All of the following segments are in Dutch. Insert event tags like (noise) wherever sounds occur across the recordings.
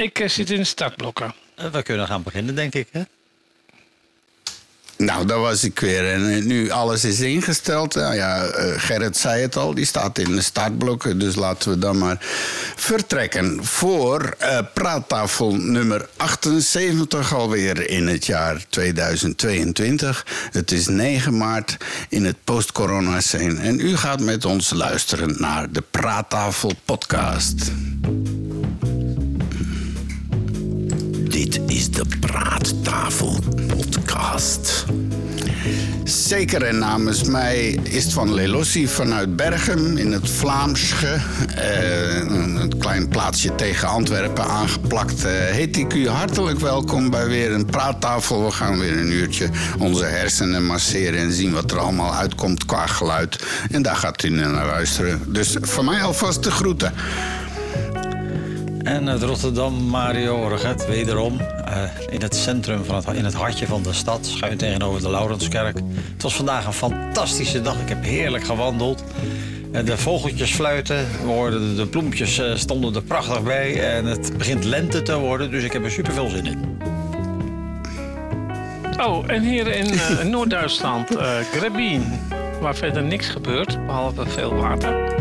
Ik eh, zit in de startblokken. Eh, we kunnen gaan beginnen, denk ik. Hè? Nou, daar was ik weer. En eh, nu alles is ingesteld. Nou ja, eh, Gerrit zei het al, die staat in de startblokken. Dus laten we dan maar vertrekken voor eh, praattafel nummer 78 alweer in het jaar 2022. Het is 9 maart in het post-corona scene. En u gaat met ons luisteren naar de Praattafel podcast. Praattafel Podcast. Zeker en namens mij is het van Lelossi vanuit Bergen in het Vlaamsche. eh, een klein plaatsje tegen Antwerpen aangeplakt. eh, heet ik u hartelijk welkom bij weer een praattafel. We gaan weer een uurtje onze hersenen masseren en zien wat er allemaal uitkomt qua geluid. En daar gaat u naar luisteren. Dus van mij alvast de groeten. En het Rotterdam Mario Orget, wederom eh, in het centrum, van het, in het hartje van de stad, schuin tegenover de Laurenskerk. Het was vandaag een fantastische dag. Ik heb heerlijk gewandeld. En de vogeltjes fluiten, we hoorden de bloempjes eh, stonden er prachtig bij. En het begint lente te worden, dus ik heb er super veel zin in. Oh, en hier in eh, (laughs) Noord-Duitsland, eh Grebien, waar verder niks gebeurt, behalve veel water.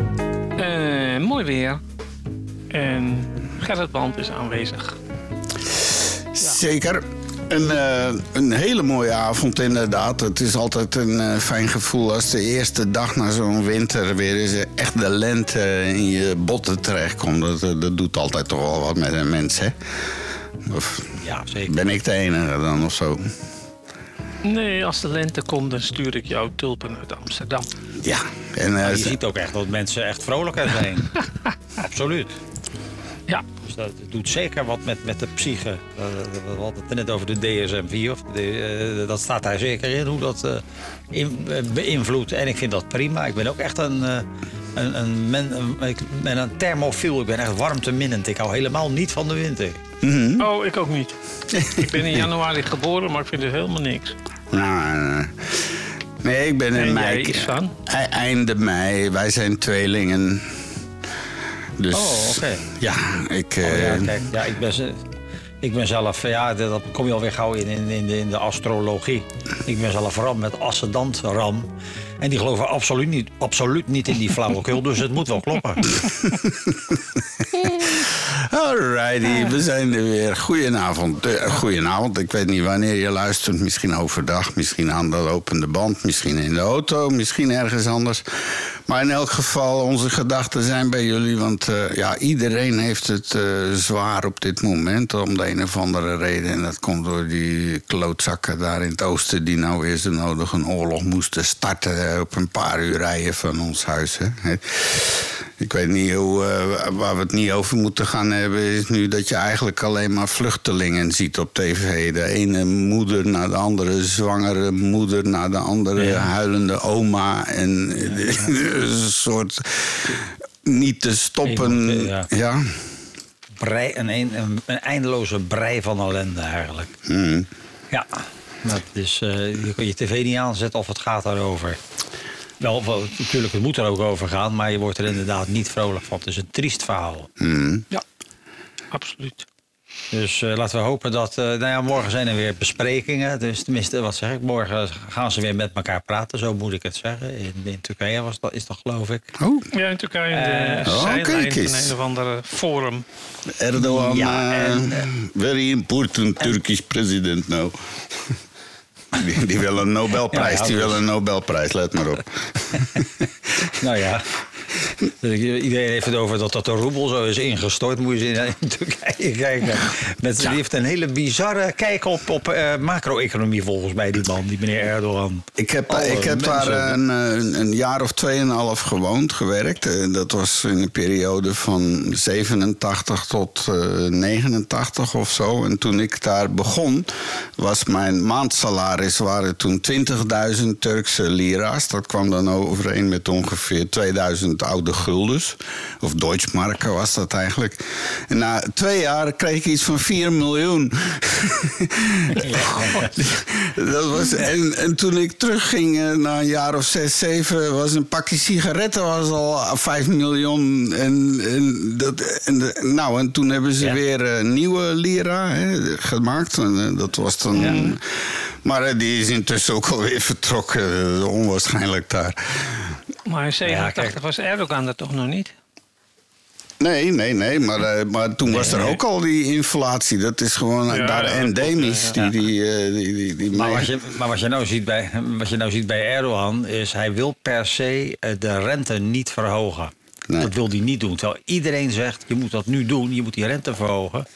Eh, mooi weer. En Gerrit Band is aanwezig. Zeker. Een, eh, een hele mooie avond inderdaad. Het is altijd een eh, fijn gevoel als de eerste dag na zo'n winter weer eens echt de lente in je botten terechtkomt. Dat, eh, dat doet altijd toch wel wat met een mens, hè? Of Ja, zeker. ben ik de enige dan of zo? Nee, als de lente komt, dan stuur ik jou tulpen uit Amsterdam. Ja. En, eh, je ziet ook echt dat mensen echt vrolijker zijn. (laughs) Absoluut. Ja, Dus dat doet zeker wat met, met de psyche. Eh, We hadden het net over de DSM-4. Of de, eh, dat staat daar zeker in, hoe dat eh, in- beïnvloedt. En ik vind dat prima. Ik ben ook echt een, eh, een, een, men, een- ik ben een thermofiel. Ik ben echt warmteminnend. Ik hou helemaal niet van de winter. oh, ik ook niet. (laughs) ik ben in januari geboren, maar ik vind het helemaal niks. nou, nee, ik ben in mei. E- Einde mei. Wij zijn tweelingen. Dus Oh, oké. ja, ik. Oh, eh, ja, kijk, ja, ik ben, ik ben zelf, ja, dat kom je alweer gauw in, in, in, de, in de astrologie. Ik ben zelf ram met ascendant ram. En die geloven absoluut niet, absoluut niet in die flauwekul, dus het moet wel kloppen. (laughs) Alrighty, we zijn er weer. Goedenavond. Eh, goedenavond. Ik weet niet wanneer je luistert. Misschien overdag, misschien aan de lopende band, misschien in de auto, misschien ergens anders. Maar in elk geval, onze gedachten zijn bij jullie. Want eh, ja, iedereen heeft het eh, zwaar op dit moment. Om de een of andere reden. En dat komt door die klootzakken daar in het oosten. die nou weer zo nodig een oorlog moesten starten. Eh, op een paar uur rijden van ons huis. Hè. Ik weet niet hoe, eh, waar we het niet over moeten gaan hebben, is nu dat je eigenlijk alleen maar vluchtelingen ziet op tv. De ene moeder naar de andere, zwangere moeder naar de andere, huilende oma. En (laughs) een soort niet te stoppen. Ja. ja. Brei, een, een, een eindeloze brei van ellende eigenlijk. Hmm. Ja, dat is, eh, je kan je tv niet aanzetten of het gaat daarover. Wel, wel, natuurlijk, het moet er ook over gaan, maar je wordt er inderdaad niet vrolijk van. Het is een triest verhaal. Hmm. Ja, absoluut. Dus eh, laten we hopen dat. eh, nou ja, morgen zijn er weer besprekingen. Dus tenminste, wat zeg ik? Morgen gaan ze weer met elkaar praten, zo moet ik het zeggen. In, in Turkije was dat, is dat, geloof ik. Oh, Ja, in Turkije in de Eh, oh, kijk van eens. een of andere forum. Erdogan, Ja, en, very important Turkish president now. (laughs) Die, die wil een Nobelprijs, Ja, ja, die wil dus- een Nobelprijs, let maar op. (laughs) Nou ja. Iedereen heeft het over dat dat de roebel zo is ingestort. Moet je eens in, Turkije kijken. Met, Die heeft een hele bizarre kijk op, op eh, macro-economie volgens mij, die man, die meneer Erdogan. Ik heb, Alle ik heb daar een, eh, een, een jaar of tweeënhalf gewoond, gewerkt. Eh, Dat was in een periode van 87 tot eh, 89 of zo. En toen ik daar begon, was mijn maandsalaris waren toen 20.000 Turkse lira's. Dat kwam dan overeen met ongeveer 2000 oude oude guldens. Of Deutschmarken was dat eigenlijk. En na twee jaar kreeg ik iets van 4 miljoen. (laughs) dat was, en, en toen ik terugging uh, na een jaar of zes, zeven... was een pakje sigaretten was al 5 miljoen. En, en, dat, en, nou, en toen hebben ze Ja. weer een nieuwe lira hè, gemaakt. En, eh, dat was dan... Maar eh, die is intussen ook alweer vertrokken. eh, onwaarschijnlijk daar. Maar in 87 kijk. was Erdogan er toch nog niet? Nee, nee, nee. Maar, eh, maar toen was er nee. ook al die inflatie. Dat is gewoon eh, Ja, daar dat endemisch. klopt, Die, die, eh, die, die, die Maar wat, je, maar wat je nou ziet bij, wat je nou ziet bij Erdogan is hij wil per se eh, de rente niet verhogen. Nee. Dat wil hij niet doen. Terwijl iedereen zegt je moet dat nu doen, je moet die rente verhogen.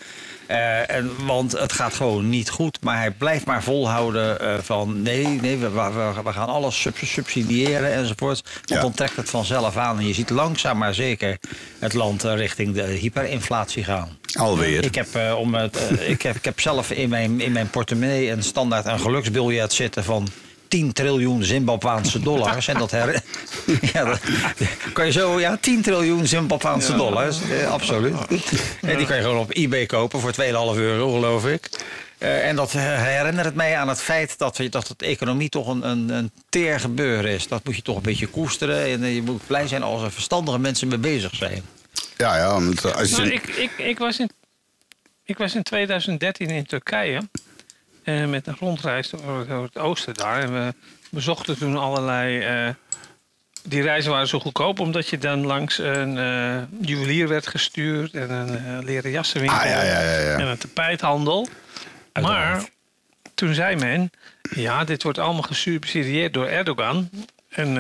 Eh, en, want het gaat gewoon niet goed. Maar hij blijft maar volhouden eh, van nee, nee we, we, we gaan alles sub- subsidiëren enzovoort. Want Ja. dan trekt het vanzelf aan. En je ziet langzaam maar zeker het land eh, richting de hyperinflatie gaan. Alweer. Ik heb, om het, ik, heb, ik heb zelf in mijn, in mijn portemonnee een standaard een geluksbiljet zitten van 10 triljoen Zimbabwaanse dollars. En dat her... (laughs) ja, dat kan je zo, ja, 10 triljoen Zimbabwaanse dollars. Eh, absoluut. En die kan je gewoon op eBay kopen voor 2,5 euro, geloof ik. Eh, en dat herinnert het mij aan het feit dat, we- dat het economie toch een, een, een teer gebeuren is. Dat moet je toch een beetje koesteren. En eh, je moet blij zijn als er verstandige mensen mee bezig zijn. Ja, ja. want als je, Nou, ik, ik, ik, was in, ik was in 2013 in Turkije. Eh, met een rondreis door, door het oosten daar. En we bezochten toen allerlei. eh, die reizen waren zo goedkoop omdat je dan langs een eh, juwelier werd gestuurd. En een leren jassenwinkel. Ah, ja, ja, ja. En een tapijthandel. Maar toen zei men. Ja, dit wordt allemaal gesubsidieerd door Erdogan. En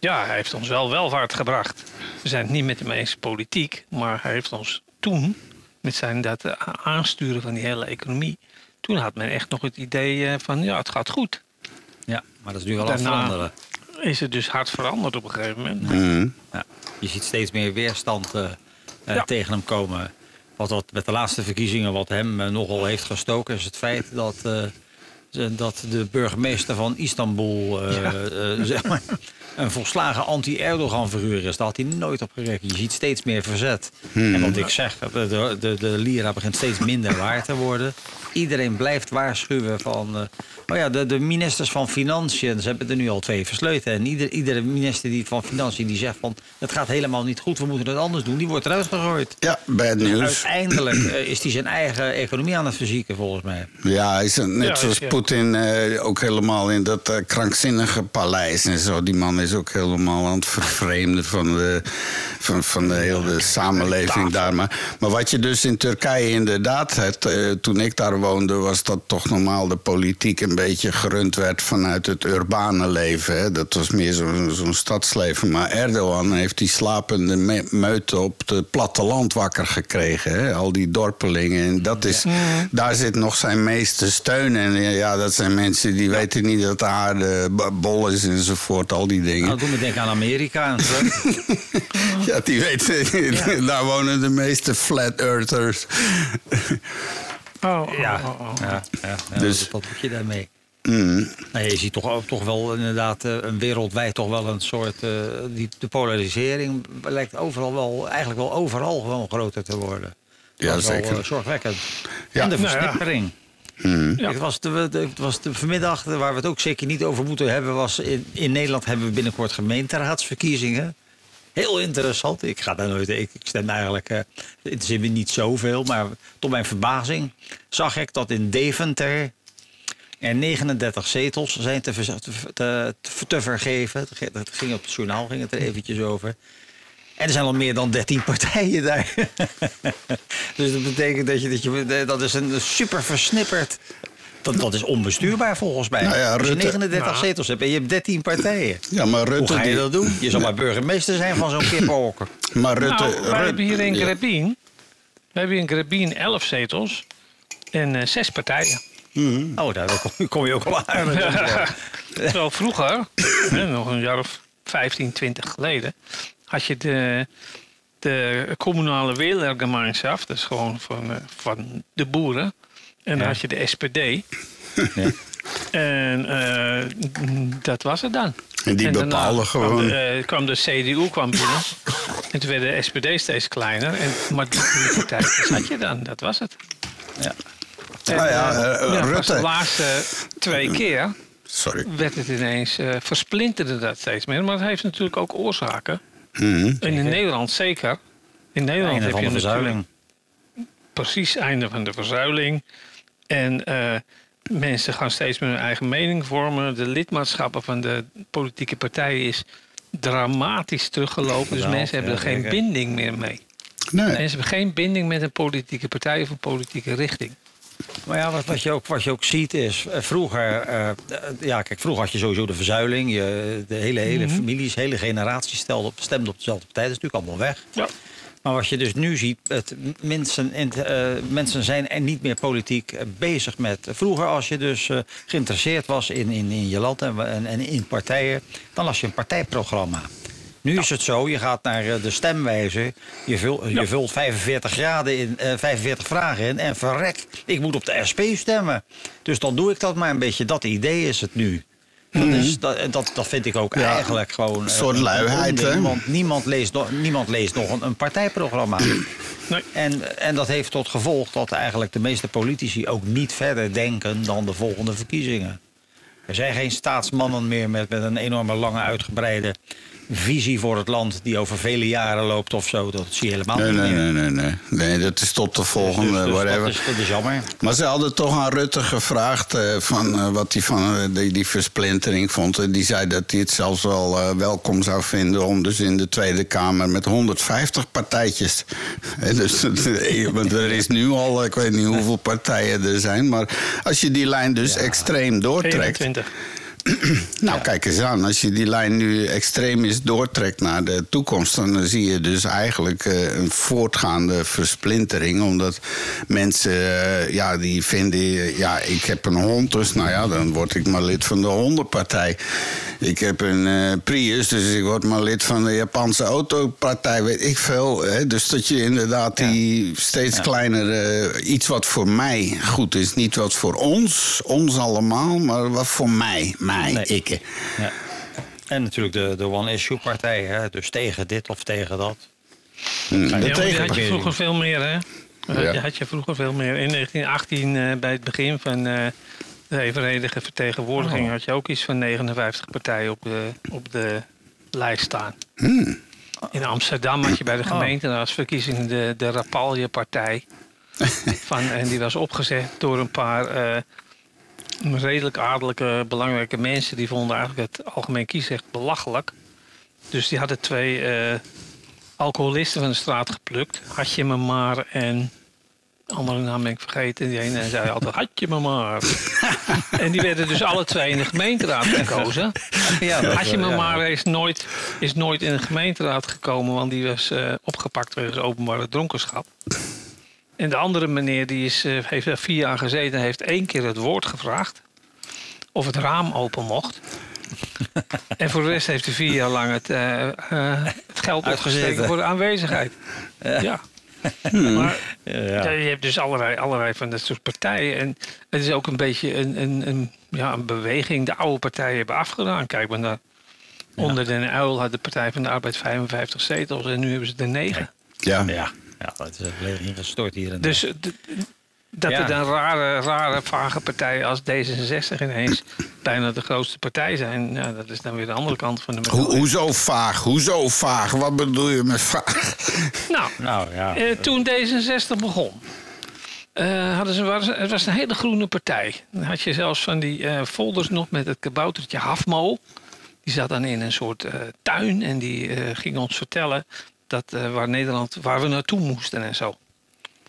ja, hij heeft ons wel welvaart gebracht. We zijn het niet met hem eens politiek, maar hij heeft ons toen, met zijn dat aansturen van die hele economie, toen had men echt nog het idee eh, van ja, het gaat goed. Ja, maar dat is nu wel aan veranderen. Is het dus hard veranderd op een gegeven moment. Ja, je ziet steeds meer weerstand eh, eh, Ja. tegen hem komen. Wat dat met de laatste verkiezingen wat hem nogal heeft gestoken... is het feit dat, eh, dat de burgemeester van Istanbul... eh, eh, zeg maar, een volslagen anti-Erdogan-figuur is. Daar had hij nooit op gerekend. Je ziet steeds meer verzet. En wat ik zeg, de, de, de, de lira begint steeds minder waard te worden. Iedereen blijft waarschuwen van... eh, oh ja, de, de ministers van Financiën, ze hebben er nu al twee versleuten. En ieder, iedere minister die van Financiën die zegt van... het gaat helemaal niet goed, we moeten het anders doen. Die wordt eruit gegooid. Ja, bad news. Uiteindelijk eh, is hij zijn eigen economie aan het verzieken, volgens mij. Ja, hij is een- net Ja, zoals ja. Poetin eh, ook helemaal in dat eh, krankzinnige paleis en zo. Die man is ook helemaal aan het vervreemden van de, van, van de hele samenleving daar. Maar, maar wat je dus in Turkije inderdaad hebt, eh, toen ik daar woonde, was dat toch normaal de politiek een beetje gerund werd vanuit het urbane leven. Hè. Dat was meer zo'n zo'n stadsleven. Maar Erdogan heeft die slapende me- meute op het platteland wakker gekregen. Hè. Al die dorpelingen. En dat is, daar zit nog zijn meeste steun. En ja, dat zijn mensen die weten niet dat de aarde bol is enzovoort. Al die dingen. Nou, doe me denken aan Amerika en. (laughs) Ja, die weten. (laughs) Daar wonen de meeste flat earthers. Oh, oh, Ja, oh, oh. ja, ja, ja, Dus- wat, moet je daarmee? Mm. Nou, je ziet toch, ook toch wel inderdaad eh, een wereldwijd toch wel een soort... eh, die, de polarisering lijkt overal wel, eigenlijk wel overal gewoon groter te worden. Ja, Dat is wel, zeker. eh, zorgwekkend. Ja. En de Nou ja. versnippering. Ja. Het was, de, de- het was de vanmiddag, waar we het ook zeker niet over moeten hebben... was in, in Nederland hebben we binnenkort gemeenteraadsverkiezingen. Heel interessant. Ik ga daar nooit. Ik, ik stem eigenlijk. eh het is niet zoveel, maar tot mijn verbazing zag ik dat in Deventer er 39 zetels zijn te, te, te vergeven. Dat ging op het journaal ging het er eventjes over. En er zijn al meer dan 13 partijen daar. (laughs) dus dat betekent dat je, dat je. Dat is een super versnipperd. Dat, dat is onbestuurbaar volgens mij. Nou ja, Als je Rutte- 39 Nou. zetels hebt en je hebt 13 partijen. Ja, maar Hoe Rutte. ga je die- dat doen? Je zal maar burgemeester zijn van zo'n kippenhokken. (laughs) Maar Rutte. Nou, wij Rutte- hebben hier in ja. Grebien, we hebben in Grebien 11 zetels en eh, zes partijen. Oh, daar kom, kom je ook al aan. (laughs) Terwijl vroeger, hè, nog een jaar of 15, 20 geleden, had je de, de kommunale Wählergemeinschaft, dat is gewoon van, eh, van de boeren. En dan Ja. had je de SPD. Ja. En eh, dat was het dan. En die daarna bepaalde kwam gewoon. de, eh, kwam de CDU kwam binnen. en toen werd de SPD steeds kleiner. En, maar die partij zat je dan. Dat was het. Ja. En, Nou ja, ja, pas Rutte. de laatste twee keer Sorry. werd het ineens, eh, versplinterde dat steeds meer. Maar het heeft natuurlijk ook oorzaken. Mhm. En in Nederland zeker. In Nederland Einde heb van je de natuurlijk verzuiling. precies einde van de verzuiling. En eh, mensen gaan steeds meer hun eigen mening vormen. De lidmaatschappen van de politieke partijen is dramatisch teruggelopen. Dus mensen hebben er geen binding meer mee. Nee. Mensen hebben geen binding met een politieke partij of een politieke richting. Maar ja, wat, wat, je ook, wat je ook ziet is, eh, vroeger, eh, ja, kijk, vroeger had je sowieso de verzuiling. Je, de hele, hele Mhm. families, hele generatie stelde op, stemde op dezelfde partij. Dat is natuurlijk allemaal weg. Ja. Maar wat je dus nu ziet, het, mensen, in eh, mensen zijn er niet meer politiek eh, bezig met. Vroeger, als je dus eh, geïnteresseerd was in, in, in je land en, en, en in partijen, dan las je een partijprogramma. Nu is het zo, je gaat naar eh, de stemwijzer, je, vult je vult 45 graden in, eh, 45 vragen in en verrek, ik moet op de SP stemmen. Dus dan doe ik dat maar een beetje. Dat idee is het nu. Dat, is, dat, dat, dat vind ik ook Ja, eigenlijk gewoon... een eh, soort luiheid, hè? Want niemand leest, nog- niemand leest nog een, een partijprogramma. Nee. En, en dat heeft tot gevolg dat eigenlijk de meeste politici ook niet verder denken dan de volgende verkiezingen. Er zijn geen staatsmannen meer met, met een enorme lange uitgebreide visie voor het land die over vele jaren loopt of zo. Dat zie je helemaal Nee, niet nee, meer. nee, nee, nee. Nee, dat is tot de Dus- volgende, dus whatever. dat, is, dat is jammer. Maar ze hadden toch aan Rutte gevraagd eh, van, eh, wat hij van eh, die, die versplintering vond. En die zei dat hij het zelfs wel welkom zou vinden om dus in de Tweede Kamer met 150 partijtjes. (laughs) Dus, (laughs) want er is nu al, ik weet niet hoeveel partijen er zijn. Maar als je die lijn dus extreem doortrekt. 21. (clears throat) Nou, kijk eens aan. Als je die lijn nu extreem is doortrekt naar de toekomst, dan zie je dus eigenlijk eh, een voortgaande versplintering. Omdat mensen, eh, ja, die vinden, eh, ja, ik heb een hond, dus nou ja, dan word ik maar lid van de hondenpartij. Ik heb een eh, Prius, dus ik word maar lid van de Japanse autopartij, weet ik veel. Hè? Dus dat je inderdaad die steeds kleiner, eh, iets wat voor mij goed is. Niet wat voor ons, ons allemaal, maar wat voor mij, mij, Nee. ik. Ja. En natuurlijk de, de one-issue-partij. hè, Dus tegen dit of tegen dat. Hmm, Ja, had je vroeger veel meer, hè? Ja. had je- had je vroeger veel meer. In 1918, eh, bij het begin van eh, de evenredige vertegenwoordiging, Oh. had je ook iets van 59 partijen op de, op de lijst staan. Hmm. In Amsterdam had je bij de Oh. gemeenteraadsverkiezingen de, de Rapalje-partij. (laughs) Van, en die was opgezet door een paar eh, redelijk adellijke, belangrijke mensen. Die vonden eigenlijk het algemeen kiesrecht belachelijk. Dus die hadden twee eh, alcoholisten van de straat geplukt. Had je me maar en... de Andere naam ben ik vergeten. Die ene zei altijd, had je me maar. (laughs) en die werden dus alle twee in de gemeenteraad gekozen. (laughs) Ja, Had je me ja. maar is nooit, is nooit in de gemeenteraad gekomen, want die was eh, opgepakt wegens openbare dronkenschap. En de andere meneer die is, eh, heeft er vier jaar gezeten en heeft één keer het woord gevraagd. Of het raam open mocht. (laughs) en voor de rest heeft hij vier jaar lang het, eh, het geld Uitgezeten. opgesteken voor de aanwezigheid. Ja. Maar Ja, je hebt dus allerlei, allerlei van dat soort partijen. En het is ook een beetje een, een, een, ja, een beweging. De oude partijen hebben afgedaan. Kijk maar naar. Onder Den Uil had de Partij van de Arbeid 55 zetels en nu hebben ze er 9. Ja. Ja, ja, dat is volledig ingestort hier. En Dus dat Ja. er dan rare, rare, vage partijen als D66 ineens bijna de grootste partij zijn. Ja, dat is dan weer de andere kant van de Ho- medaille. hoezo vaag? Hoezo vaag? Wat bedoel je met vaag? Nou, Nou ja, Eh, toen D66 begon, eh, hadden ze, was, het was een hele groene partij. Dan had je zelfs van die eh, folders nog met het kaboutertje Hafmo. Die zat dan in een soort eh, tuin en die eh, ging ons vertellen dat, eh, waar Nederland, waar we naartoe moesten en zo.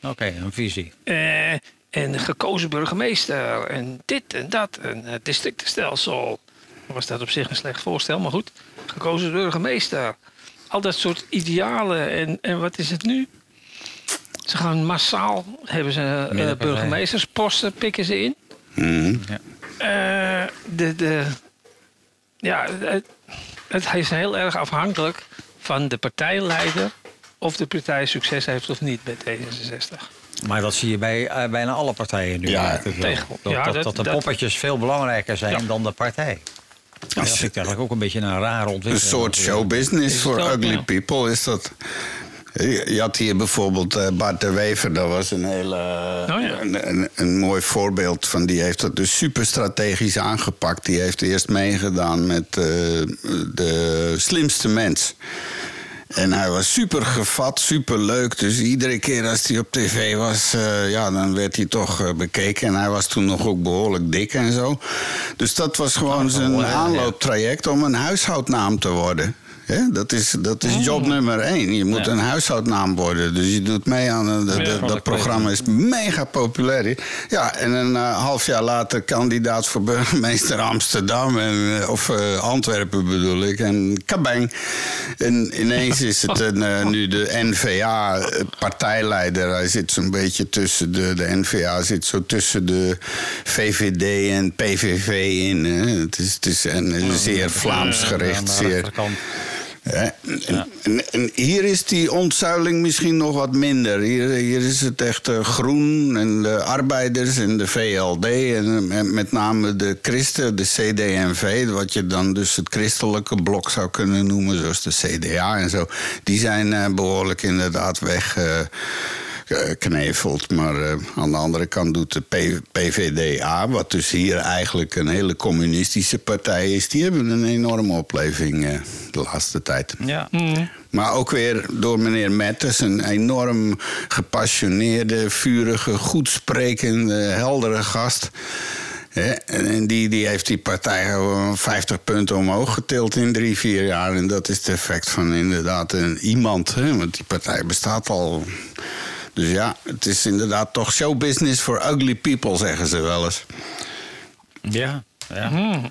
Oké, een visie. Eh, en gekozen burgemeester en dit en dat, en het districtenstelsel. Was dat op zich een slecht voorstel, maar goed. Gekozen burgemeester. Al dat soort idealen. En, en wat is het nu? Ze gaan massaal, hebben ze eh, Middenpartij. burgemeestersposten, pikken ze in. Hmm. Eh, de, de, ja, het, het is heel erg afhankelijk van de partijleider of de partij succes heeft of niet bij D66. Maar dat zie je bij eh, bijna alle partijen nu. Ja, tegen- dat, ja, dat, dat- dat de dat- poppetjes veel belangrijker zijn Ja. dan de partij. Ja, dat vind ik eigenlijk ook een beetje een rare Een ontwikkeling. soort showbusiness voor ugly people is dat. Je had hier bijvoorbeeld eh, Bart de Wever, dat was een hele Oh ja. een, een, een mooi voorbeeld van. Die heeft dat dus super strategisch aangepakt. Die heeft eerst meegedaan met eh, de slimste mens. En hij was super gevat, super leuk. Dus iedere keer als hij op tv was, eh, ja, dan werd hij toch eh, bekeken. En hij was toen nog ook behoorlijk dik en zo. Dus dat was gewoon zijn aanlooptraject om een huishoudnaam te worden. Hè, dat is, dat is job nummer één. Je moet Ja. een huishoudnaam worden. Dus je doet mee aan de- de- van dat programma is mega populair. Ja, en een eh, half jaar later kandidaat voor burgemeester Amsterdam. En, eh, of eh, Antwerpen bedoel ik. En kabang. En ineens is het een, eh, nu de NVA-partijleider. Hij zit zo'n beetje tussen de... De NVA zit zo tussen de VVD en PVV in. Hè. Het is, het is een, zeer Vlaams gericht. Zeer, Hè? En, hier is die ontzuiling misschien nog wat minder. Hier, hier is het echt eh, groen en de arbeiders en de VLD en, eh, met name de christen, de CDMV, wat je dan dus het christelijke blok zou kunnen noemen, zoals de CDA en zo. Die zijn eh, behoorlijk inderdaad weg. Gekneveld. Maar eh, aan de andere kant doet de P- PVDA, wat dus hier eigenlijk een hele communistische partij is, die hebben een enorme opleving eh, de laatste tijd. Ja. Maar ook weer door meneer Metters, een enorm gepassioneerde, vurige, goed sprekende, heldere gast. Hè, En en die, die heeft die partij gewoon 50 punten omhoog getild in drie, vier jaar. En dat is het effect van inderdaad een iemand. Hè? Want die partij bestaat al. Dus ja, het is inderdaad toch showbusiness for ugly people, zeggen ze wel eens. Ja, ja.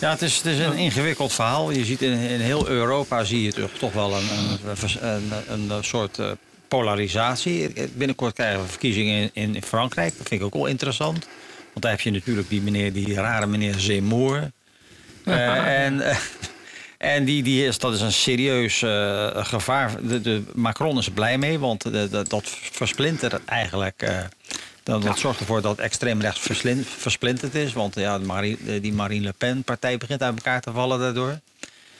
Ja, het is, het is een ingewikkeld verhaal. Je ziet in, in heel Europa zie je toch, toch wel een, een, een, een soort eh, polarisatie. Binnenkort krijgen we verkiezingen in, in Frankrijk. Dat vind ik ook wel interessant. Want daar heb je natuurlijk die, meneer, die rare meneer Zemmour. (laughs) Eh, en eh, en die, die is, dat is een serieus eh, gevaar. De, de, Macron is er blij mee, want de, de- dat versplintert eigenlijk. eh, dat, dat zorgt ervoor dat extreem rechts verslin- versplinterd is. Want ja, Marie- die Marine Le Pen-partij begint uit elkaar te vallen daardoor.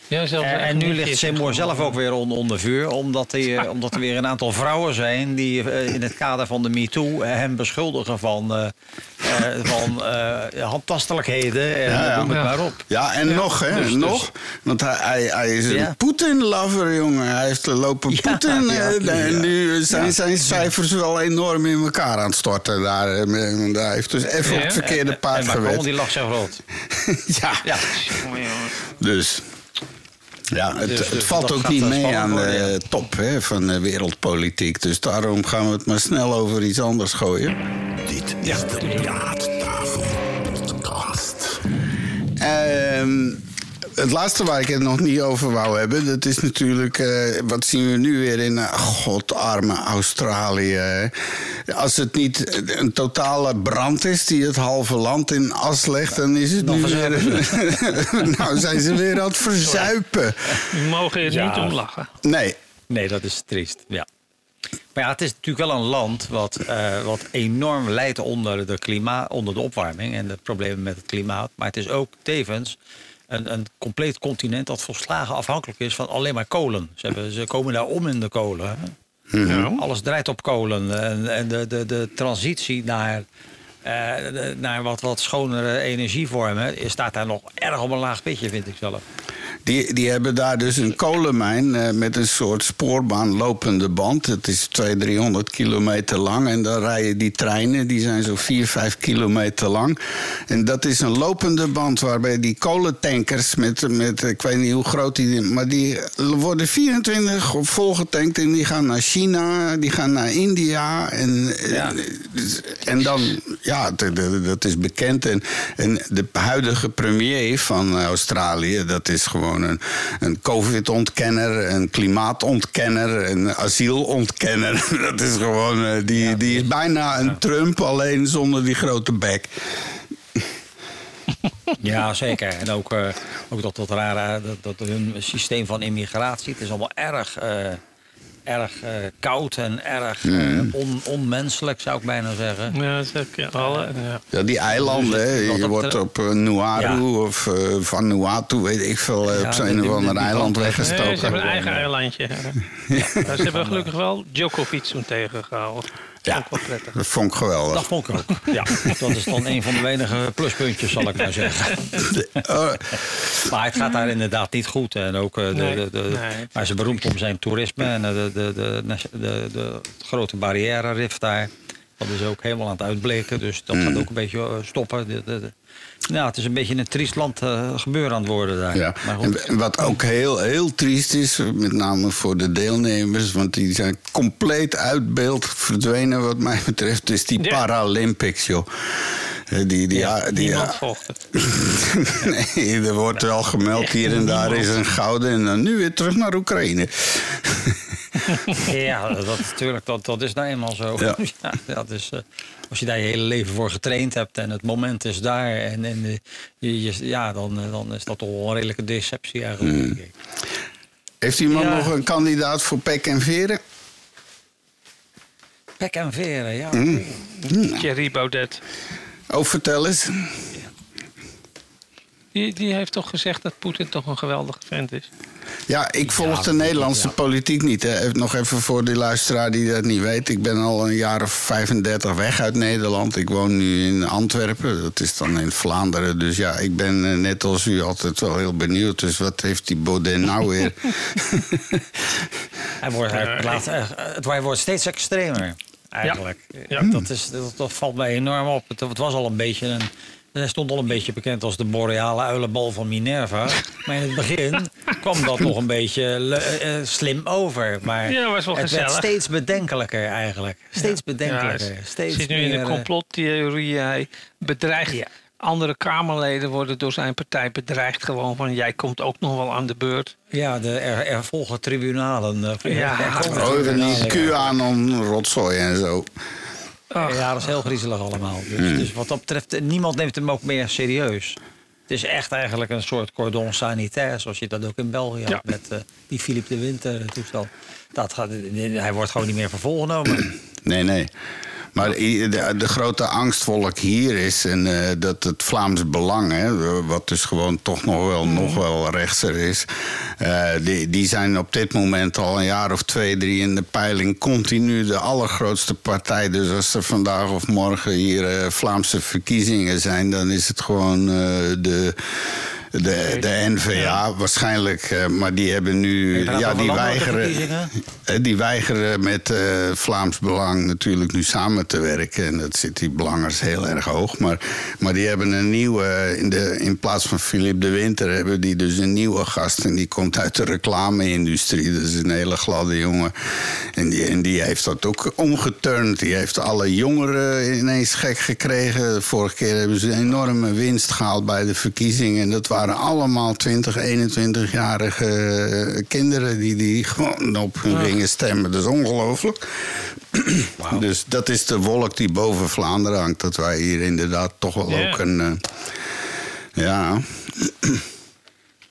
Ja, zelfs En, en nu ligt Seymour zelf ook weer on- onder vuur. Omdat, hij, omdat er weer een aantal vrouwen zijn die eh, in het kader van de MeToo eh, hem beschuldigen van, eh, eh, van eh, handtastelijkheden. En Ja, ja. noem het Ja. maar op. Ja, en nog, hè, dus- nog. Want hij, hij, hij is een Ja. Poetin-lover, jongen. Hij heeft lopen Ja, Poetin. ja, ja. en nu zijn zijn cijfers wel enorm in elkaar aan het storten. Daar, hij heeft dus even op het verkeerde paard en Macron gewet. die lag zich rot. (laughs) ja, Ja. dus... Ja, het, Dus- het dus valt ook niet wel mee aan de ja. top hè, van de wereldpolitiek. Dus daarom gaan we het maar snel over iets anders gooien. Dit is de Praattafel Podcast. Ehm, het laatste waar ik het nog niet over wou hebben, dat is natuurlijk, eh, wat zien we nu weer in, uh, godarme Australië. Als het niet een totale brand is die het halve land in as legt, dan is het nu weer. (laughs) nou zijn ze weer aan het verzuipen. We mogen er Ja. niet om lachen. Nee, Nee, dat is triest. Ja. Maar ja, het is natuurlijk wel een land wat, eh, wat enorm lijdt onder de, klima, onder de opwarming en de problemen met het klimaat. Maar het is ook tevens een, een compleet continent dat volslagen afhankelijk is van alleen maar kolen. Ze, hebben, ze komen daar om in de kolen. Ja. Alles draait op kolen. En, en de, de, de transitie naar, eh, naar wat, wat schonere energievormen staat daar nog erg op een laag pitje, vind ik zelf. Die, die hebben daar dus een kolenmijn eh, met een soort spoorbaan lopende band. Het is 200, 300 kilometer lang. En dan rijden die treinen, die zijn zo 4, 5 kilometer lang. En dat is een lopende band waarbij die kolentankers met, met ik weet niet hoe groot die... Maar die worden 24 op volgetankt en die gaan naar China, die gaan naar India. En, Ja. en dan, ja, dat is bekend. En, en de huidige premier van Australië, dat is gewoon een, een COVID-ontkenner, een klimaatontkenner, een asielontkenner. (laughs) Dat is gewoon, eh, die, die is bijna een Trump, alleen zonder die grote bek. (laughs) Ja, zeker. En ook, eh, ook dat, dat rare, dat, dat hun systeem van immigratie, het is allemaal erg, eh, erg eh, koud en erg eh, on, onmenselijk, zou ik bijna zeggen. Ja, dat ook, ja, alle, ja. Ja, die eilanden, hè. Wat je dat wordt op eh, Nuaru Ja. of eh, Vanuatu, weet ik veel, Ja, op een of ander eiland kant weg. Nee, weggestoken. ze hebben een eigen eilandje. Ja, (laughs) ze hebben gelukkig wel Djokovic toen tegengehouden. Ja. Ook wel prettig. Dat vond ik geweldig. Dat vond ik ook. Ja, (laughs) dat is dan een van de weinige pluspuntjes, zal ik maar zeggen. Oh, Maar het gaat daar inderdaad niet goed. En ook, eh, de, Nee, de, de, nee. ze is beroemd om zijn toerisme en eh, de, de, de, de, de, de grote barrière rift daar. Dat is ook helemaal aan het uitbleken. Dus dat gaat ook een beetje eh, stoppen. Nou, het is een beetje een triest land eh, gebeuren aan het worden daar. Ja, Maar en, goed. en wat ook heel, heel triest is, met name voor de deelnemers, want die zijn compleet uit beeld verdwenen, wat mij betreft, is die Ja. Paralympics, joh. Eh, Die, die, ja, die, Niemand ja, volgt het. (laughs) nee, er wordt wel gemeld hier en daar is een gouden en dan nu weer terug naar Oekraïne. (laughs) Ja, dat, natuurlijk, dat, dat is nou eenmaal zo. Ja. (laughs) Ja. dat is, eh, als je daar je hele leven voor getraind hebt en het moment is daar, en, en eh, je, je- ja, dan, eh, dan is dat toch wel een redelijke deceptie eigenlijk. ik. Heeft iemand Ja. nog een kandidaat voor Pek en Veren? Pek en veren, ja. Thierry Baudet. Oh, vertel eens. Die, die heeft toch gezegd dat Poetin toch een geweldige vent is. Ja, ik volg de Nederlandse ja. politiek niet. Hè. Nog even voor die luisteraar die dat niet weet. Ik ben al een jaar of 35 weg uit Nederland. Ik woon nu in Antwerpen. Dat is dan in Vlaanderen. Dus ja, ik ben eh, net als u altijd wel heel benieuwd. Dus wat heeft die Baudet nou weer? (laughs) Hij wordt, hij laat, eh, het, hij wordt steeds extremer, eigenlijk. Ja. Dat, is, dat, dat valt mij enorm op. Het, het was al een beetje een... Hij stond al een beetje bekend als de boreale uilenbal van Minerva. Maar in het begin kwam dat nog een beetje eh, eh, slim over. Maar Ja, was wel het werd gezellig. steeds bedenkelijker eigenlijk. Steeds bedenkelijker. hij steeds zit nu in de eh, complottheorie. Hij bedreigt. Ja. Andere Kamerleden worden door zijn partij bedreigd. Gewoon van jij komt ook nog wel aan de beurt. Ja, de, er, er volgen tribunalen. eh, Ja. er Oh, en tribunalen, die ja. QAnon rotzooi en zo. Ach. Ja, dat is heel griezelig allemaal. Dus, Hmm. dus wat dat betreft, eh, niemand neemt hem ook meer serieus. Het is echt eigenlijk een soort cordon sanitaire, zoals je dat ook in België Ja. had met eh, die Philippe de Winter eh, toestel. Dat gaat, hij wordt gewoon niet meer voor volgenomen. Nee, nee. Maar i- de, de grote angstvolk hier is en, eh, dat het Vlaams Belang, hè, wat dus gewoon toch nog wel, nog wel rechtser is, eh, die, die zijn op dit moment al een jaar of twee, drie in de peiling continu de allergrootste partij. Dus als er vandaag of morgen hier eh, Vlaamse verkiezingen zijn, dan is het gewoon de. De, de NVA waarschijnlijk, eh, maar die hebben nu. Ja, die weigeren. Eh, Die weigeren met eh, Vlaams Belang natuurlijk nu samen te werken. En dat zit die belangers heel erg hoog. Maar, maar die hebben een nieuwe, in, de, in plaats van Philippe de Winter, hebben die dus een nieuwe gast. En die komt uit de reclame-industrie. Dat is een hele gladde jongen. En die, en die heeft dat ook omgeturnd. Die heeft alle jongeren ineens gek gekregen. Vorige keer hebben ze een enorme winst gehaald bij de verkiezingen. En dat waren allemaal 20, 21-jarige kinderen die, die gewoon op hun gingen stemmen. Dat is ongelooflijk. Dus dat is de wolk die boven Vlaanderen hangt. Dat wij hier inderdaad toch wel ook een. eh, ja,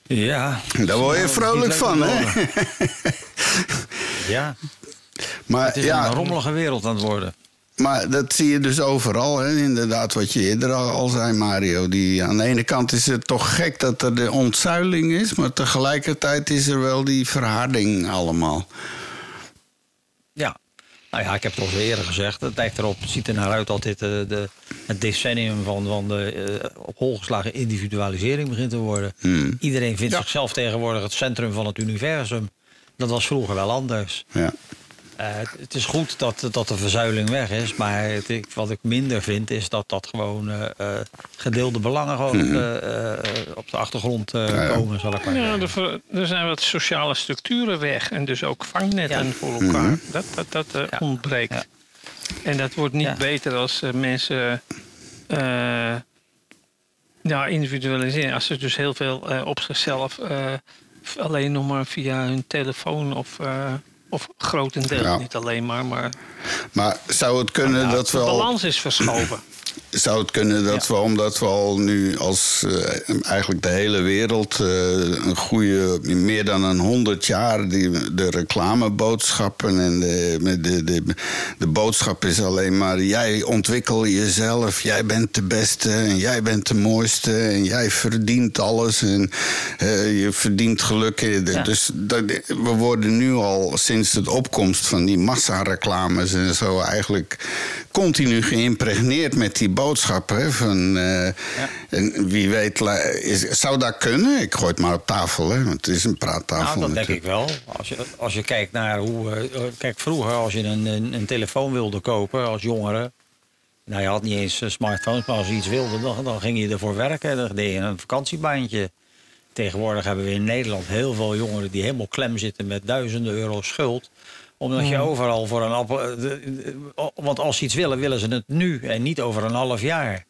Ja. daar word je Nou, vrolijk van, hè? (laughs) Ja, Maar het is ja, een rommelige wereld aan het worden. Maar dat zie je dus overal, hè? inderdaad, wat je eerder al, zei, Mario. Die, aan de ene kant is het toch gek dat er de ontzuiling is, maar tegelijkertijd is er wel die verharding allemaal. Ja. Nou ja, ik heb het al eerder gezegd. Het lijkt erop, het ziet er naar uit dat dit eh, de, het decennium van, van de eh, op hol geslagen individualisering begint te worden. Hmm. Iedereen vindt Ja. zichzelf tegenwoordig het centrum van het universum. Dat was vroeger wel anders. Ja. Eh, het, is goed dat, dat de verzuiling weg is, maar het, ik- wat ik minder vind is dat dat gewoon eh, eh, gedeelde belangen gewoon op, de, eh, op de achtergrond eh, Ja, komen, zal ik maar Ja, er, er zijn wat sociale structuren weg. En dus ook vangnetten Ja. voor elkaar. Dat, dat, dat Ja. ontbreekt. Ja. En dat wordt niet Ja. beter als mensen eh, ja, individualiseren. Als ze dus heel veel op zichzelf eh, alleen nog maar via hun telefoon of, eh, of grotendeels Ja. niet alleen maar, maar Maar zou het kunnen dat de wel. balans is verschoven. Zou het kunnen dat we, omdat we al nu als eh, eigenlijk de hele wereld eh, een goede, meer dan een honderd jaar, die, de reclameboodschappen en de, de, de, de boodschap is alleen maar: jij ontwikkel jezelf, jij bent de beste en jij bent de mooiste en jij verdient alles en eh, je verdient geluk. Dus dat, we worden nu al sinds de opkomst van die massareclames en zo eigenlijk continu geïmpregneerd met die boodschappen. hè, Van, eh, En wie weet, is, zou dat kunnen? Ik gooi het maar op tafel, hè, want het is een praattafel. Nou, dat denk ik wel. Als je, als je kijkt naar hoe. eh, eh, kijk, vroeger als je een, een, een telefoon wilde kopen als jongere. Nou, je had niet eens smartphones, maar als je iets wilde, dan, dan ging je ervoor werken. Dan deed je een vakantiebaantje. Tegenwoordig hebben we in Nederland heel veel jongeren die helemaal klem zitten met duizenden euro schuld. Omdat je overal voor een appel. eh, de- de- Want als ze iets willen, willen ze het nu en niet over een half jaar.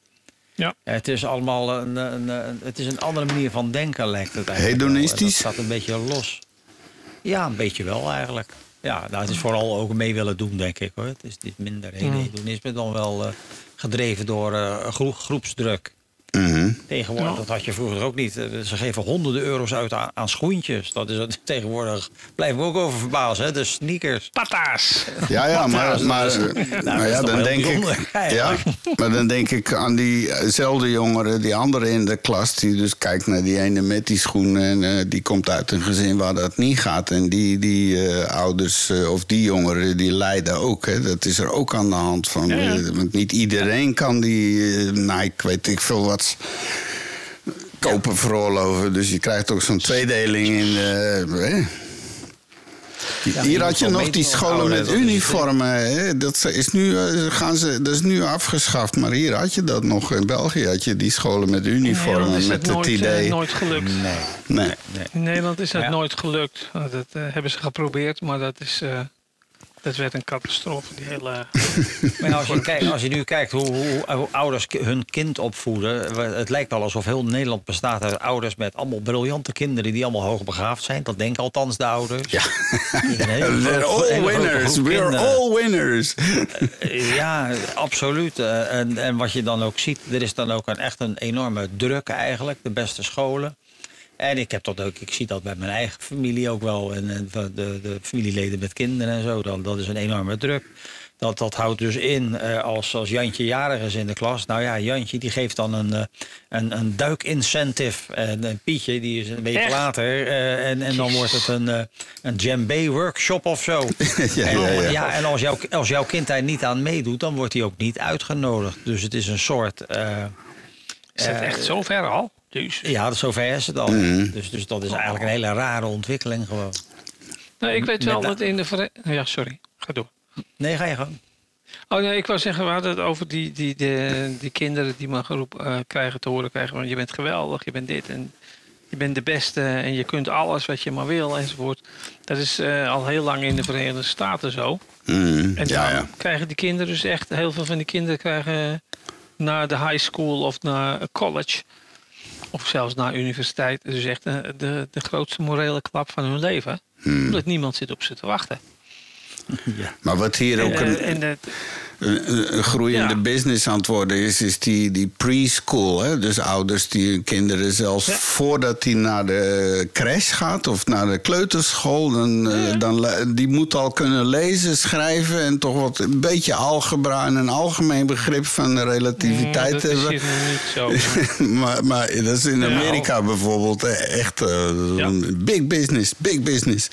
Ja. Het is allemaal een, een, een- het is een andere manier van denken, lijkt het eigenlijk. Hedonistisch? Dat staat een beetje los. Ja, een beetje wel eigenlijk. Ja, nou, het is vooral ook mee willen doen, denk ik. hoor. Het is niet minder hedonisme dan wel eh, gedreven door eh, gro- groepsdruk. Mhm. Tegenwoordig, Ja. dat had je vroeger ook niet. Eh, Ze geven honderden euro's uit aan, aan schoentjes. Dat is het (laughs) tegenwoordig. Blijven we ook over verbazen, hè? De sneakers. Pata's. Ja, ja, maar, maar, eh, toch ja, dan denk ik, ja, maar dan denk ik aan diezelfde jongeren, die andere in de klas, die dus kijkt naar die ene met die schoenen en eh, die komt uit een gezin waar dat niet gaat. En die, die eh, ouders eh, of die jongeren, die lijden ook. Hè. Dat is er ook aan de hand van. Ja, ja. eh, Want niet iedereen kan die, eh, nou, ik weet ik veel wat kopen veroorloven. Dus je krijgt ook zo'n tweedeling in. eh, hè. Ja, Hier had je nog die scholen met uniformen. hè. Dat is, nu, eh, gaan ze, dat is nu afgeschaft. Maar hier had je dat nog. In België had je die scholen met uniformen. is Met het het nooit, eh, idee. nooit gelukt. Nee. Nee. nee. In Nederland is dat Ja. nooit gelukt. Dat eh, hebben ze geprobeerd, maar dat, is, eh, dat werd een catastrofe. Die hele... (laughs) Maar als je, kijkt, als je nu kijkt hoe, hoe, hoe ouders hun kind opvoeden. Het lijkt wel alsof heel Nederland bestaat uit ouders met allemaal briljante kinderen die allemaal hoogbegaafd zijn. Dat denken althans de ouders. Ja. (laughs) We're all winners. We're kinderen. all winners. Eh, Ja, absoluut. Eh, En, en wat je dan ook ziet, er is dan ook een, echt een enorme druk eigenlijk. De beste scholen. En ik heb dat ook, ik zie dat bij mijn eigen familie ook wel. En, de, de familieleden met kinderen en zo. Dan, dat is een enorme druk. Dat, dat houdt dus in, eh, als, als Jantje jarig is in de klas. Nou ja, Jantje die geeft dan een, eh, een, een duikincentive. En, en Pietje die is een week Echt? later. eh, en, en dan wordt het een, eh een djembe workshop of zo. (laughs) Ja, en, ja, ja. ja, en als, jouw, als jouw kind daar niet aan meedoet, dan wordt hij ook niet uitgenodigd. Dus het is een soort. eh, Is het echt zo ver al? Dus. ja, zover is het al. Mhm. Dus, dus dat is eigenlijk een hele rare ontwikkeling gewoon. Nou, ik weet wel dat in de Verenigde... Ja, sorry. Ga door. Nee, ga je gang. Oh nee, ik wou zeggen, we hadden het over die, die, de, die kinderen die maar geroep eh, krijgen te horen krijgen. Want je bent geweldig, je bent dit en je bent de beste en je kunt alles wat je maar wil enzovoort. Dat is eh, al heel lang in de Verenigde Staten zo. Mm, En ja, dan ja. krijgen die kinderen dus echt, heel veel van die kinderen krijgen naar de high school of naar college. Of zelfs naar universiteit. Dus echt de, de grootste morele klap van hun leven. Hmm. Omdat niemand zit op ze te wachten. (laughs) Maar wat hier ook een, eh, en dat- een, groeiende Ja. business aan het worden is, is die, die preschool. Hè? Dus ouders die hun kinderen zelfs Ja. voordat die naar de crash gaat of naar de kleuterschool, dan, eh, dan, die moet al kunnen lezen, schrijven en toch wat een beetje algebra en een algemeen begrip van de relativiteit dat is hebben. hier nog niet zo. (laughs) maar, maar dat is in. Amerika bijvoorbeeld eh, echt eh, big business, big business.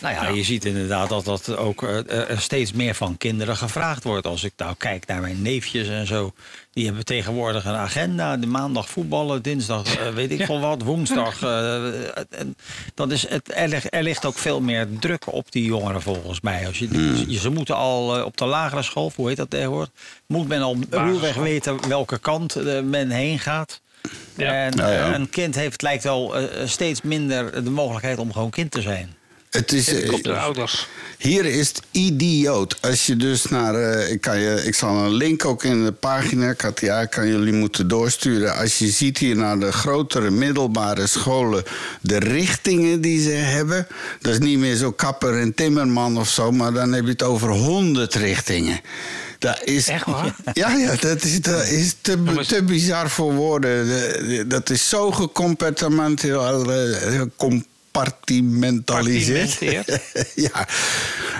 Nou ja, je ziet inderdaad dat dat ook eh, er steeds meer van kinderen gevraagd wordt. Als ik nou kijk naar mijn neefjes en zo. Die hebben tegenwoordig een agenda. De maandag voetballen, dinsdag eh, weet ik veel wat, woensdag. eh, en dat is, het, er, ligt, er ligt ook veel meer druk op die jongeren volgens mij. Als je, je- ze moeten al eh, op de lagere school, hoe heet dat tegenwoordig? Moet men al ruwweg weten welke kant eh, men heen gaat. Ja. En Ja, ja. eh, een kind heeft, lijkt wel eh, steeds minder de mogelijkheid om gewoon kind te zijn. Het is, eh, ouders. Hier is het idioot. Als je dus naar. eh, ik, kan je, ik zal een link ook in de pagina. Ik had eigenlijk aan jullie moeten doorsturen. Als je ziet hier naar de grotere middelbare scholen. de richtingen die ze hebben. Dat is niet meer zo kapper en timmerman of zo. maar dan heb je het over honderd richtingen. Dat is, Echt waar? Ja, ja dat is, dat is te, bizar voor woorden. De- de- Dat is zo gecompartimenteel- eh, compartimentaliseerd. (laughs) Ja.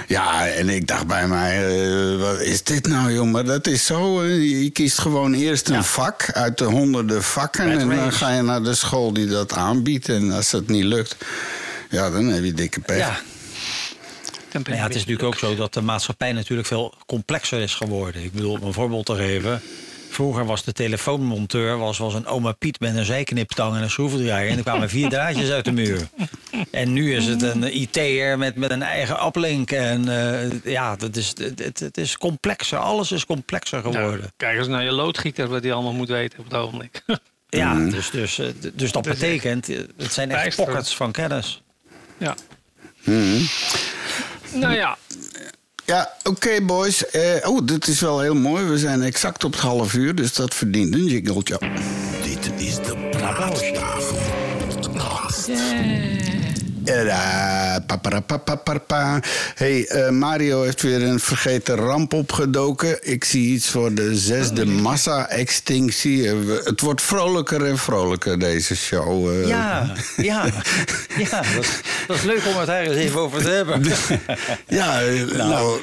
ja, en ik dacht bij mij, eh, wat is dit nou, jongen? Dat is zo, eh, je kiest gewoon eerst een vak uit de honderden vakken... En dan ga je naar de school die dat aanbiedt. En als het niet lukt, ja, dan heb je dikke pech. Ja, ja, het is natuurlijk ook zo dat de maatschappij natuurlijk veel complexer is geworden. Ik bedoel, om een voorbeeld te geven. Vroeger was de telefoonmonteur was, was een oma Piet met een zijkniptang en een schroevendraaier. En er kwamen vier draadjes uit de muur. En nu is het een IT'er met, met een eigen uplink. En eh, ja, dat is, het, het- het is complexer. Alles is complexer Ja, geworden. kijk eens naar je loodgieter, wat hij allemaal moet weten op het ogenblik. (laughs) Ja, dus, dus, eh, dus dat betekent, het zijn echt bijster. pockets van kennis. ja. Mhm. Nou ja, Ja, oké boys. Eh, oh, dit is wel heel mooi. We zijn exact op het half uur, dus dat verdient een jingletje. Dit is de praattafel podcast. Hey, eh, Mario heeft weer een vergeten ramp opgedoken. Ik zie iets voor de zesde massa-extinctie. Eh, het wordt vrolijker en vrolijker, deze show. eh. Ja, ja, ja (laughs) dat, is- dat is leuk om het ergens even over te hebben. (laughs) Ja, eh, nou,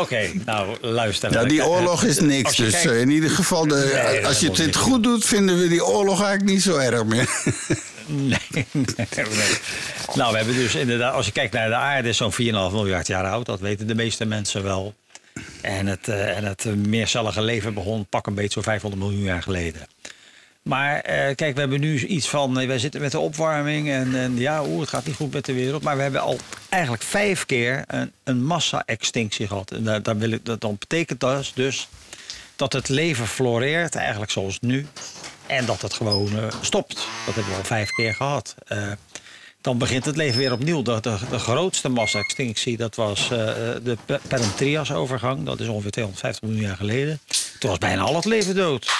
Oké, nou luister. ja, die oorlog is niks. Dus kijkt- in ieder geval, de, Nee, als je het goed doet, vinden we die oorlog eigenlijk niet zo erg meer. (laughs) Nee, nee, nee. Nou, we hebben dus inderdaad, als je kijkt naar de aarde, is zo'n 4,5 miljard jaar oud. Dat weten de meeste mensen wel. En het, eh, en het eh, meercellige leven begon pak een beetje zo'n 500 miljoen jaar geleden. Maar eh, kijk, we hebben nu iets van, eh, wij zitten met de opwarming en, en ja, oeh, het gaat niet goed met de wereld. Maar we hebben al eigenlijk vijf keer een, een massa-extinctie gehad. En wil ik, dat, dan betekent dat dus dat het leven floreert, eigenlijk zoals nu. En dat het gewoon eh, stopt. Dat hebben we al vijf keer gehad. Eh, dan begint het leven weer opnieuw. De, de, grootste massa-extinctie, dat was eh, de Pe- Perm-Trias-overgang. Dat is ongeveer 250 miljoen jaar geleden. Toen was bijna al het leven dood.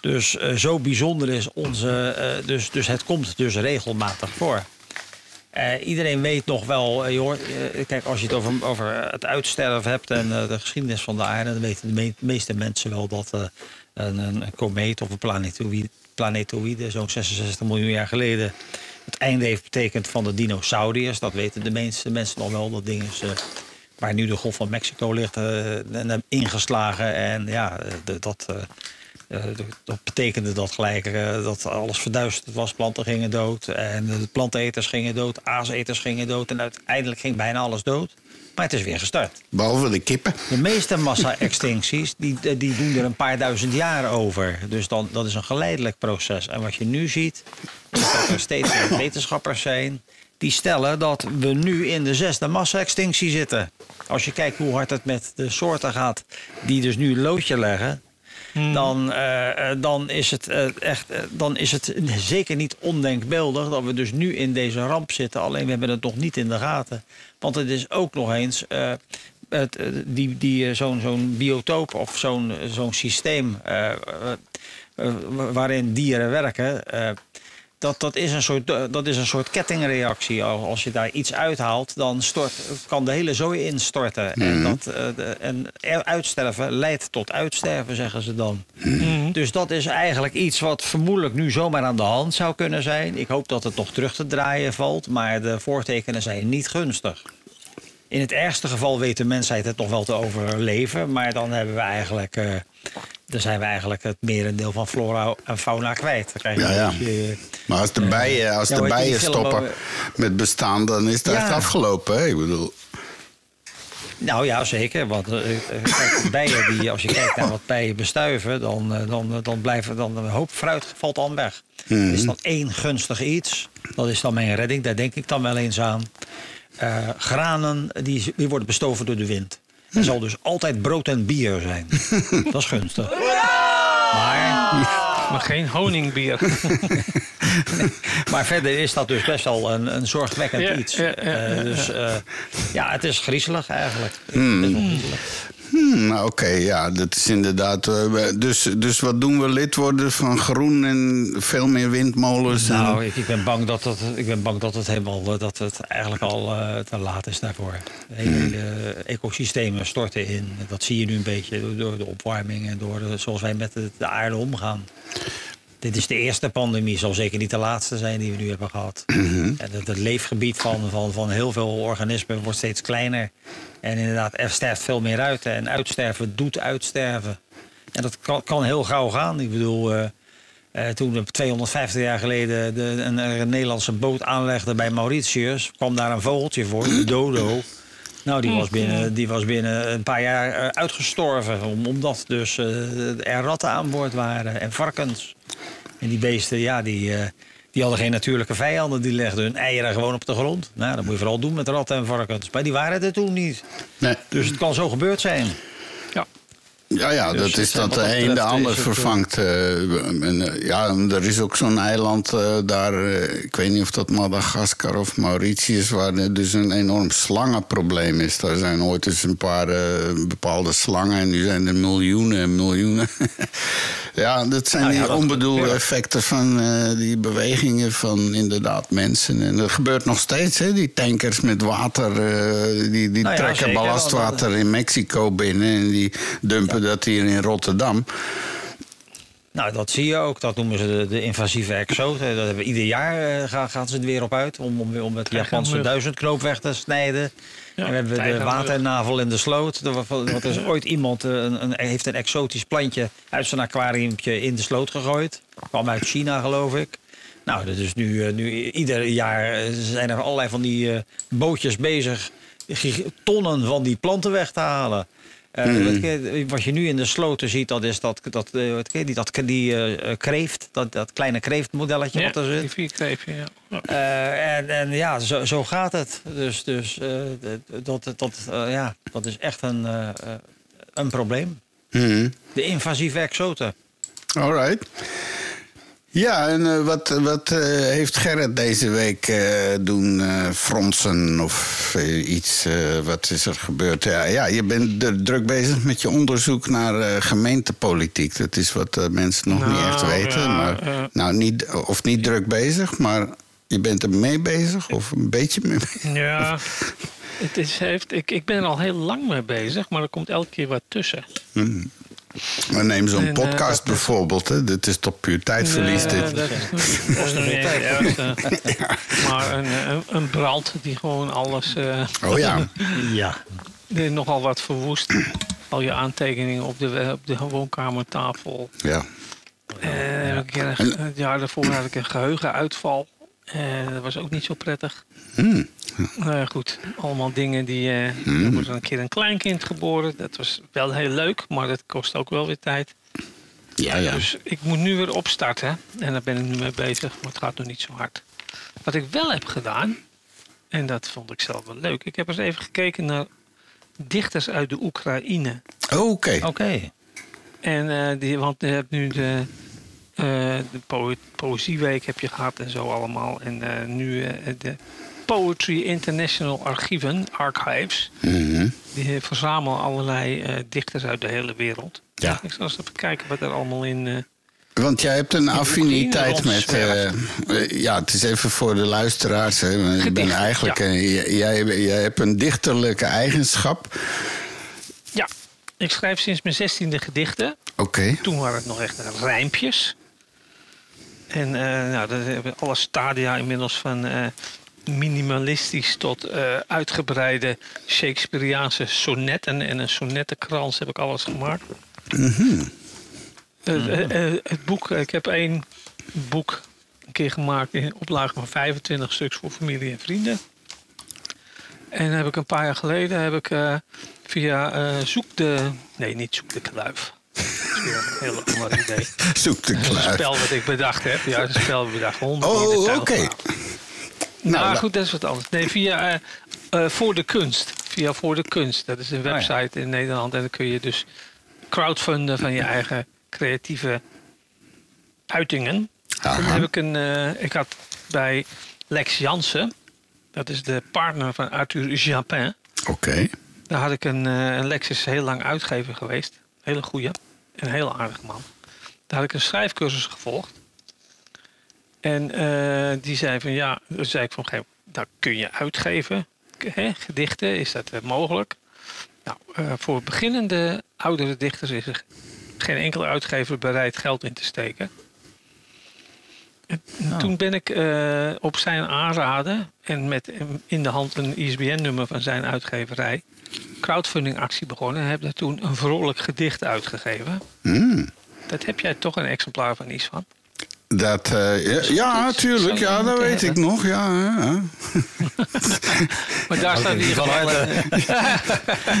Dus zo bijzonder is onze... dus, dus het komt dus regelmatig voor. Iedereen weet nog wel, eh, kijk, als je het over, over het uitsterven hebt en de geschiedenis van de aarde, dan weten de me- meeste mensen wel dat een, een, komeet of een planetoïde, planetoïde zo'n 66 miljoen jaar geleden, het einde heeft betekend van de dinosauriërs. Dat weten de meeste mensen nog wel. Dat ding is eh, waar nu de Golf van Mexico ligt eh, ingeslagen. En ja, de- dat. dat betekende dat gelijk dat alles verduisterd was. Planten gingen dood en de planteneters gingen dood, aaseters gingen dood. En uiteindelijk ging bijna alles dood. Maar het is weer gestart. Behalve de kippen. De meeste massa-extincties (laughs) die, die doen er een paar duizend jaar over. Dus dan, dat is een geleidelijk proces. En wat je nu ziet, is dat er steeds meer (laughs) wetenschappers zijn... die stellen dat we nu in de zesde massa-extinctie zitten. Als je kijkt hoe hard het met de soorten gaat die dus nu loodje leggen... Dan, eh, eh, dan, is het, eh, echt, dan is het zeker niet ondenkbeeldig dat we dus nu in deze ramp zitten. Alleen we hebben het nog niet in de gaten. Want het is ook nog eens het, die, die, zo'n zo'n biotoop of zo'n zo'n systeem waarin dieren werken. Eh, dat, dat, is een soort, dat is een soort kettingreactie. Al- Als je daar iets uithaalt, dan stort, kan de hele zooi instorten. En, dat, eh, de- en uitsterven leidt tot uitsterven, zeggen ze dan. Dus dat is eigenlijk iets wat vermoedelijk nu zomaar aan de hand zou kunnen zijn. Ik hoop dat het nog terug te draaien valt, maar de voortekenen zijn niet gunstig. In het ergste geval weet de mensheid het nog wel te overleven, maar dan hebben we eigenlijk. eh, dan zijn we eigenlijk het merendeel van flora en fauna kwijt. Dan Ja, ja. beetje, Maar als de bijen, als de bijen stoppen over- met bestaan, dan is het Ja. echt afgelopen. Hè? Ik bedoel, Nou ja, zeker. Want eh, eh, kijk, bijen die, als je kijkt naar wat bijen bestuiven, dan, eh, dan, dan blijven dan een hoop fruit valt dan weg. Er is dan één gunstig iets. Dat is dan mijn redding. Daar denk ik dan wel eens aan. Eh, granen die, die worden bestoven door de wind. Er zal dus altijd brood en bier zijn. (laughs) Dat is gunstig. Maar, maar geen honingbier. (laughs) maar verder is dat dus best wel een, een zorgwekkend Ja, iets. ja, ja, Eh, dus eh, ja, het is griezelig eigenlijk. Griezelig. Hmm, nou, Oké, ja, dat is inderdaad. eh, dus, dus wat doen we? Lid worden van groen en veel meer windmolens? en- Nou, ik, ik, ben bang dat het, ik ben bang dat het helemaal eh, dat het eigenlijk al eh, te laat is daarvoor. De hele, ecosystemen storten in. Dat zie je nu een beetje door, door de opwarming en door de, zoals wij met de, de aarde omgaan. Dit is de eerste pandemie, zal zeker niet de laatste zijn die we nu hebben gehad. En het, het leefgebied van, van, van heel veel organismen wordt steeds kleiner. En inderdaad, er sterft veel meer uit. En uitsterven doet uitsterven. En dat kan, kan heel gauw gaan. Ik bedoel, eh, eh, toen we 250 jaar geleden de, een, een Nederlandse boot aanlegde bij Mauritius, kwam daar een vogeltje voor, de dodo. Nou, die was binnen, die was binnen een paar jaar eh, uitgestorven. om- Omdat dus eh, er ratten aan boord waren en varkens. En die beesten, ja, die, eh, die hadden geen natuurlijke vijanden. Die legden hun eieren gewoon op de grond. Nou, dat moet je vooral doen met ratten en varkens. Maar die waren er toen niet. Nee. Dus het kan zo gebeurd zijn. Ja. Ja, Dus dat is dat de een de ander vervangt. en, eh, ja, er is ook zo'n eiland eh, daar, ik weet niet of dat Madagaskar of Mauritius, waar er dus een enorm slangenprobleem is. Daar zijn ooit eens een paar bepaalde slangen en nu zijn er miljoenen en miljoenen. (laughs) ja, dat zijn Nou ja, die dat- onbedoelde ja. effecten van die bewegingen van inderdaad mensen. En dat gebeurt nog steeds, hè? Die tankers met water, die, die Nou trekken ballastwater in Mexico binnen en die dumpen dat hier in Rotterdam. Nou, dat zie je ook. Dat noemen ze de, de invasieve exoten. Dat hebben we ieder jaar eh, gaan, gaan ze er weer op uit om, om, om het Japanse Tijgermug. duizendknoop weg te snijden. Ja, en we hebben de waternavel in de sloot. Er is (laughs) ooit iemand eh, een, een, heeft een exotisch plantje uit zijn aquariumpje in de sloot gegooid. Kwam uit China, geloof ik. Nou, dat is nu, eh, nu ieder jaar eh, zijn er allerlei van die eh, bootjes bezig tonnen van die planten weg te halen. Eh, wat, ke- wat je nu in de sloten ziet, dat is dat, dat, eh, die, dat die eh, eh, kreeft, dat, dat kleine kreeftmodelletje Ja, wat er zit. die vierkreefje, ja. ja. Eh, en, en ja, zo, zo gaat het. Dus, dus eh, dat, dat, ja, dat is echt een, een probleem. Mhm. De invasieve exoten. All right. Ja, en eh, wat, wat eh, heeft Gerrit deze week eh, doen fronsen of iets? wat is er gebeurd? Ja, ja, je bent druk bezig met je onderzoek naar gemeentepolitiek. Dat is wat mensen nog niet Nou, echt weten. ja, maar, nou, niet, of niet druk bezig, maar je bent er mee bezig of een beetje mee bezig. Ja, het is, heeft, ik, ik ben er al heel lang mee bezig, maar er komt elke keer wat tussen. Maar neem zo'n eh, podcast dat- bijvoorbeeld. Hè. Dit is toch puur tijdverlies. Nee, dit. dat is, (laughs) dat is nog niet ergste. (laughs) Maar een, een, een brand die gewoon alles eh, Oh ja. (laughs) Ja. die nogal wat verwoest. Al je aantekeningen op de, op de woonkamertafel. ja. Eh, heb ik een keer een- het jaar daarvoor had ik een geheugenuitval. Eh, dat was ook niet zo prettig. Hmm. Nou goed, allemaal dingen die... eh Er wordt een keer een kleinkind geboren. Dat was wel heel leuk, maar dat kost ook wel weer tijd. Ja, ja. Dus ik moet nu weer opstarten. En daar ben ik nu mee bezig, maar het gaat nog niet zo hard. Wat ik wel heb gedaan, en dat vond ik zelf wel leuk. Ik heb eens even gekeken naar dichters uit de Oekraïne. Oké. Oké. En eh, die, want je hebt nu de, eh, de poë- Poëzieweek heb je gehad en zo allemaal. En eh, nu eh, de Poetry International Archieven, Archives. Mhm. Die eh, verzamelen allerlei eh, dichters uit de hele wereld. Ja. Ik zal eens even kijken wat er allemaal in... eh, Want jij hebt een affiniteit met. ja, het is even voor de luisteraars. Hè. Ik ben eigenlijk. ja. jij, jij hebt een dichterlijke eigenschap. Ja, ik schrijf sinds mijn zestiende gedichten. Oké. Toen waren het nog echt rijmpjes. En nou, dat hebben alle stadia inmiddels van minimalistisch tot eh, uitgebreide Shakespeareaanse sonnetten en een sonnettenkrans heb ik alles gemaakt. Het, eh, eh, het boek, ik heb één boek een keer gemaakt in oplage van 25 stuks voor familie en vrienden. En heb ik een paar jaar geleden heb ik via Zoek de. Nee, niet Zoek de Kluif. Dat is weer een heel ander idee. (laughs) Zoek de is een kluif. spel wat ik bedacht heb. Ja, een spel bedacht. De Oh, oké. Nou, goed, dat is wat anders. Nee, via eh, eh, Voor de Kunst. Via Voor de Kunst. Dat is een ja. website in Nederland. En dan kun je dus crowdfunden van je eigen creatieve uitingen. Aha. heb ik een. eh, ik had bij Lex Jansen. Dat is de partner van Arthur Japin. Oké. Daar had ik een, eh, een Lexus heel lang uitgever geweest. Hele goeie. Een heel aardig man. Daar had ik een schrijfcursus gevolgd. En eh, die zei van ja, dan zei ik van dat kun je uitgeven. Hè, gedichten, is dat eh, mogelijk? Nou, eh, voor beginnende oudere dichters is er geen enkele uitgever bereid geld in te steken. En Toen ben ik eh, op zijn aanraden en met in de hand een ISBN-nummer van zijn uitgeverij crowdfunding actie begonnen en heb daar toen een vrolijk gedicht uitgegeven. Hmm. Dat heb jij toch een exemplaar van iets van? Dat, eh, ja, ja, dat tuurlijk. Ja, dat weet ik nog. Ja, ja. (laughs) Maar daar staat in ieder van geval. (laughs)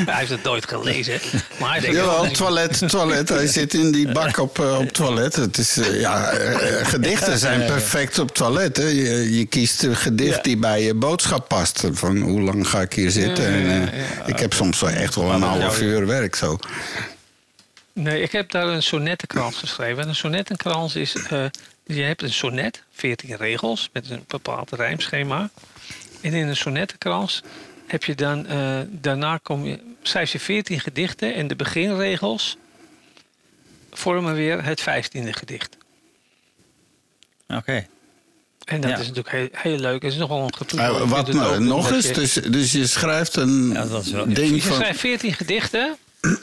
hij heeft het nooit gelezen. Maar hij zegt, Jawel, toilet, toilet. Hij zit in die bak op, eh, op toilet. Het is, eh, ja, gedichten zijn perfect op toilet. Hè. Je, je kiest een gedicht die bij je boodschap past. Van hoe lang ga ik hier zitten? En, Ik heb soms wel echt wel een half uur werk zo. Nee, ik heb daar een sonnettenkrans geschreven. En een sonnettenkrans is... je hebt een sonnet, 14 regels, met een bepaald rijmschema. En in een sonnettenkrans heb je dan... eh, daarna kom je, schrijf je 14 gedichten en de beginregels vormen weer het 15e gedicht. Oké. En dat Ja. is natuurlijk heel, heel leuk. Het is nogal een wat nou, nog eens? Dus, dus je schrijft een Ja, dat is wel- ding Je van... schrijft 14 gedichten. (clears throat)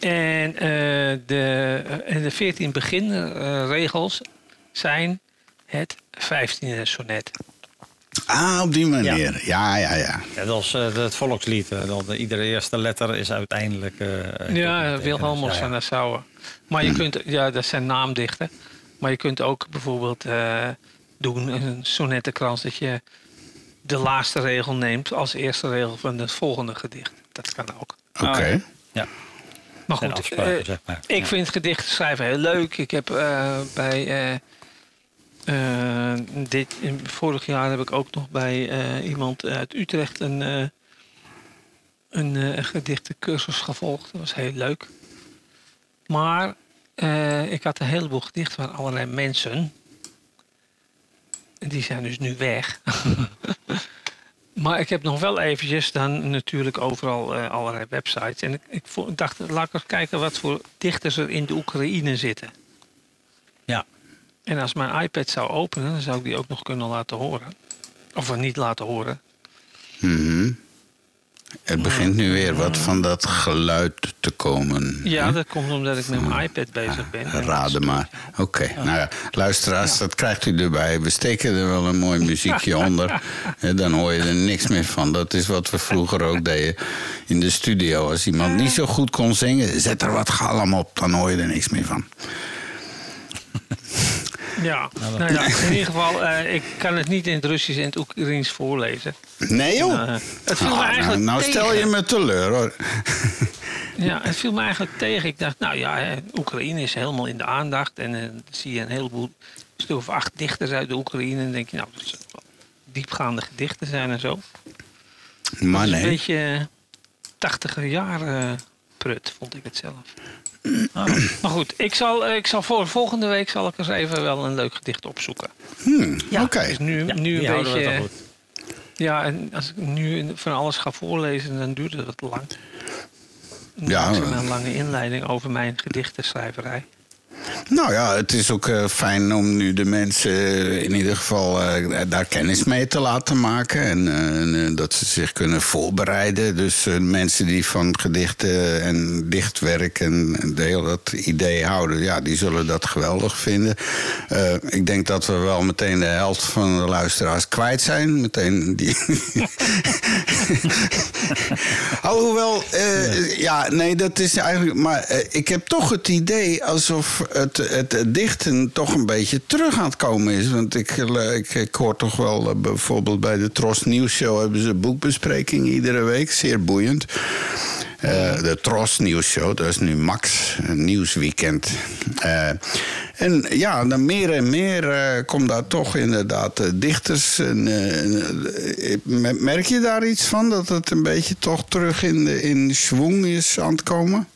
En, eh, de, en de 14 beginregels zijn het 15e sonnet. Ah, op die manier. Ja, ja, ja. Ja, dat is eh, het volkslied. eh, dat de- iedere eerste letter is uiteindelijk... eh, Ja, Wilhelmus ja. Nassau. Maar je kunt, ja, dat zijn naamdichten. Maar je kunt ook bijvoorbeeld eh, doen een sonnettenkrans dat je de laatste regel neemt als eerste regel van het volgende gedicht. Dat kan ook. Oké. Ah, ja. Ja, Maar goed, zeg maar. Ik Ja. vind gedichten schrijven heel leuk. Ik heb eh, bij. Eh, vorig jaar heb ik ook nog bij eh, iemand uit Utrecht een, eh een gedichtencursus gevolgd. Dat was heel leuk. Maar ik had een heleboel gedichten van allerlei mensen. En die zijn dus nu weg. (laughs) Maar ik heb nog wel eventjes dan natuurlijk overal allerlei websites. En ik, ik dacht, laat eens kijken wat voor dichters er in de Oekraïne zitten. Ja. En als mijn iPad zou openen, dan zou ik die ook nog kunnen laten horen. Of niet laten horen. Mhm. Het begint nu weer wat van dat geluid te komen. Ja, dat komt omdat ik met mijn iPad bezig ben. En Raden maar. Oké, nou ja, luisteraars, dat krijgt u erbij. We steken er wel een mooi muziekje (laughs) onder. Dan hoor je er niks meer van. Dat is wat we vroeger ook deden in de studio. Als iemand niet zo goed kon zingen, zet er wat galm op. Dan hoor je er niks meer van. Ja, nou ja, in ieder geval, eh, ik kan het niet in het Russisch en het Oekraïens voorlezen. Nee joh. Eh, het viel Ah, me nou, eigenlijk nou stel je me teleur hoor. (laughs) Ja, het viel me eigenlijk tegen. Ik dacht, nou ja, hè, Oekraïne is helemaal in de aandacht. En eh, dan zie je een heleboel, een stuk of acht dichters uit de Oekraïne. En dan denk je, nou, dat zullen wel diepgaande gedichten zijn en zo. Maar is een nee. beetje tachtiger jaren prut, vond ik het zelf. Ah. Maar goed, ik zal, eh, ik zal voor volgende week zal ik eens even wel een leuk gedicht opzoeken. Hmm, Oké. Dus nu, Ja, nu een beetje. goed. Ja, en als ik nu van alles ga voorlezen, dan duurt het wat lang. Dan Ja, een lange inleiding over mijn gedichtenschrijverij. Nou ja, het is ook eh, fijn om nu de mensen eh, in ieder geval eh, daar kennis mee te laten maken. En dat ze zich kunnen voorbereiden. Dus mensen die van gedichten en dichtwerk en de hele dat idee houden, ja, die zullen dat geweldig vinden. Ik denk dat we wel meteen de helft van de luisteraars kwijt zijn. Meteen die. (laughs) Alhoewel, eh, ja, nee, dat is eigenlijk. Maar ik heb toch het idee alsof het, het, dichten toch een beetje terug aan het komen is. Want ik, ik, ik hoor toch wel eh, bijvoorbeeld bij de Tros Nieuws Show hebben ze boekbespreking iedere week. Zeer boeiend. Eh, de Tros Nieuws Show, dat is nu Max, nieuwsweekend. Eh, en ja, dan meer en meer komt daar toch inderdaad dichters. En, merk je daar iets van? Dat het een beetje toch terug in, de, in schwung is aan het komen?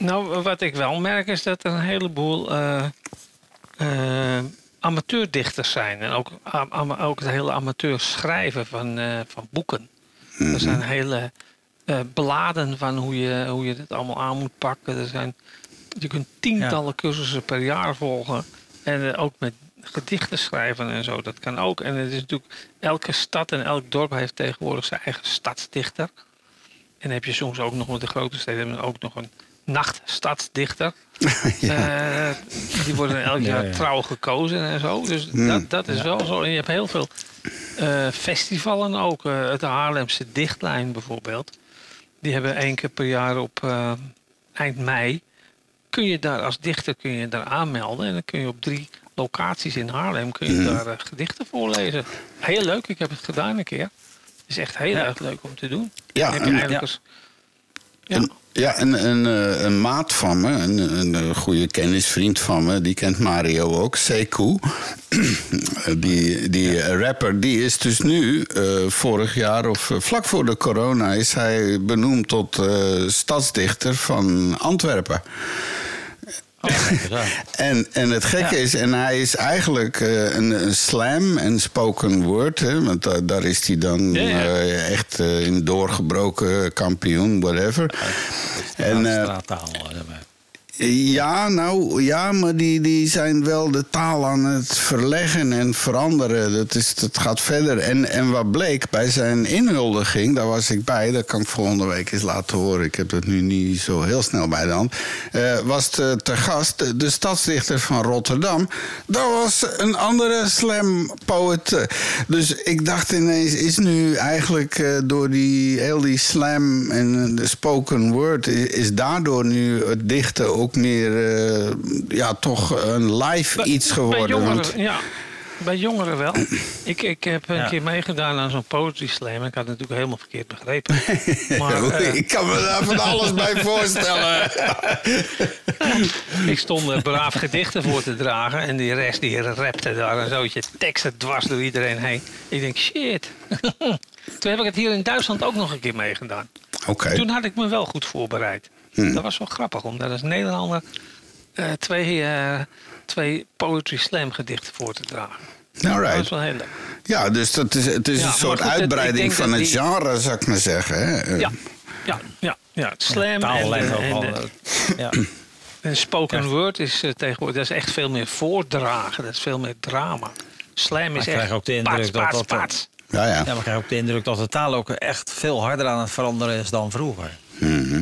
Nou, wat ik wel merk is dat er een heleboel eh, eh, amateurdichters zijn. En ook, am- ook het hele amateur schrijven van, eh, van boeken. Er zijn hele bladen van hoe je, hoe je het allemaal aan moet pakken. Er zijn, je kunt tientallen cursussen per jaar volgen. En ook met gedichten schrijven en zo. Dat kan ook. En het is natuurlijk, elke stad en elk dorp heeft tegenwoordig zijn eigen stadsdichter. En dan heb je soms ook nog met de grote steden hebben ook nog een nachtstadsdichter. (laughs) Eh, die worden elk (laughs) jaar Ja, ja. trouw gekozen en zo. Dus Hmm. dat, dat is wel zo. En je hebt heel veel eh, festivalen ook. Eh, het Haarlemse Dichtlijn bijvoorbeeld. Die hebben één keer per jaar op eh, eind mei. Kun je daar als dichter kun je daar aanmelden. En dan kun je op drie locaties in Haarlem kun je Hmm. daar gedichten voorlezen. Heel leuk, ik heb het gedaan een keer. Het is echt heel Ja. erg leuk om te doen. Ja, Dan heb je en- eigenlijk ja. als- ja. Een, ja, een, een, eh, een maat van me, een, een, goede kennisvriend van me, die kent Mario ook, Sekou. (clears throat) die die rapper, die is dus nu, eh, vorig jaar of eh, vlak voor de corona, is hij benoemd tot eh, stadsdichter van Antwerpen. Oh. En, en het gekke Ja. is, en hij is eigenlijk eh, een, een slam en spoken word, hè, want da- daar is hij dan Ja, ja. eh, echt eh, in doorgebroken kampioen, whatever. En, straattaal. Ja, nou ja, maar die, die zijn wel de taal aan het verleggen en veranderen. Dat, is, dat gaat verder. En, en wat bleek bij zijn inhuldiging, daar was ik bij, dat kan ik volgende week eens laten horen. Ik heb het nu niet zo heel snel bij de hand. Eh, was te, gast de, de stadsdichter van Rotterdam. Dat was een andere slam poet. Dus ik dacht ineens, is nu eigenlijk eh, door die, heel die slam en de spoken word, is, is daardoor nu het dichten ook meer, eh, ja, toch een live Bij- iets geworden? Bij jongeren, Want, ja. Bij jongeren wel. (clears throat) Ik, ik heb een Ja. keer meegedaan aan zo'n poetry slam. Ik had het natuurlijk helemaal verkeerd begrepen. (laughs) Maar eh, ik kan me daar van alles bij (laughs) voorstellen. ik stond er braaf gedichten voor te dragen. En die rest die rapte daar een zootje teksten dwars door iedereen heen. Ik denk, shit. (laughs) Toen heb ik het hier in Duitsland ook nog een keer meegedaan. Oké. Toen had ik me wel goed voorbereid. Hmm. Dat was wel grappig, om daar als Nederlander eh, twee, eh, twee poetry slam gedichten voor te dragen. Dat Alright. was wel heel leuk. Ja, dus dat is, het is Ja, een soort goed, uitbreiding van dat het die- genre, zou ik maar zeggen. Hè? Ja, ja, ja, ja. Slam Taal en, en, eh, Ja. (clears throat) en spoken Ja. word is tegenwoordig dat is echt veel meer voordragen. Dat is veel meer drama. Slam is ik krijg echt ook de indruk paats, dat paats, dat- paats. Ja, ja. Ja, maar ik krijg ook de indruk dat de taal ook echt veel harder aan het veranderen is dan vroeger. Ja.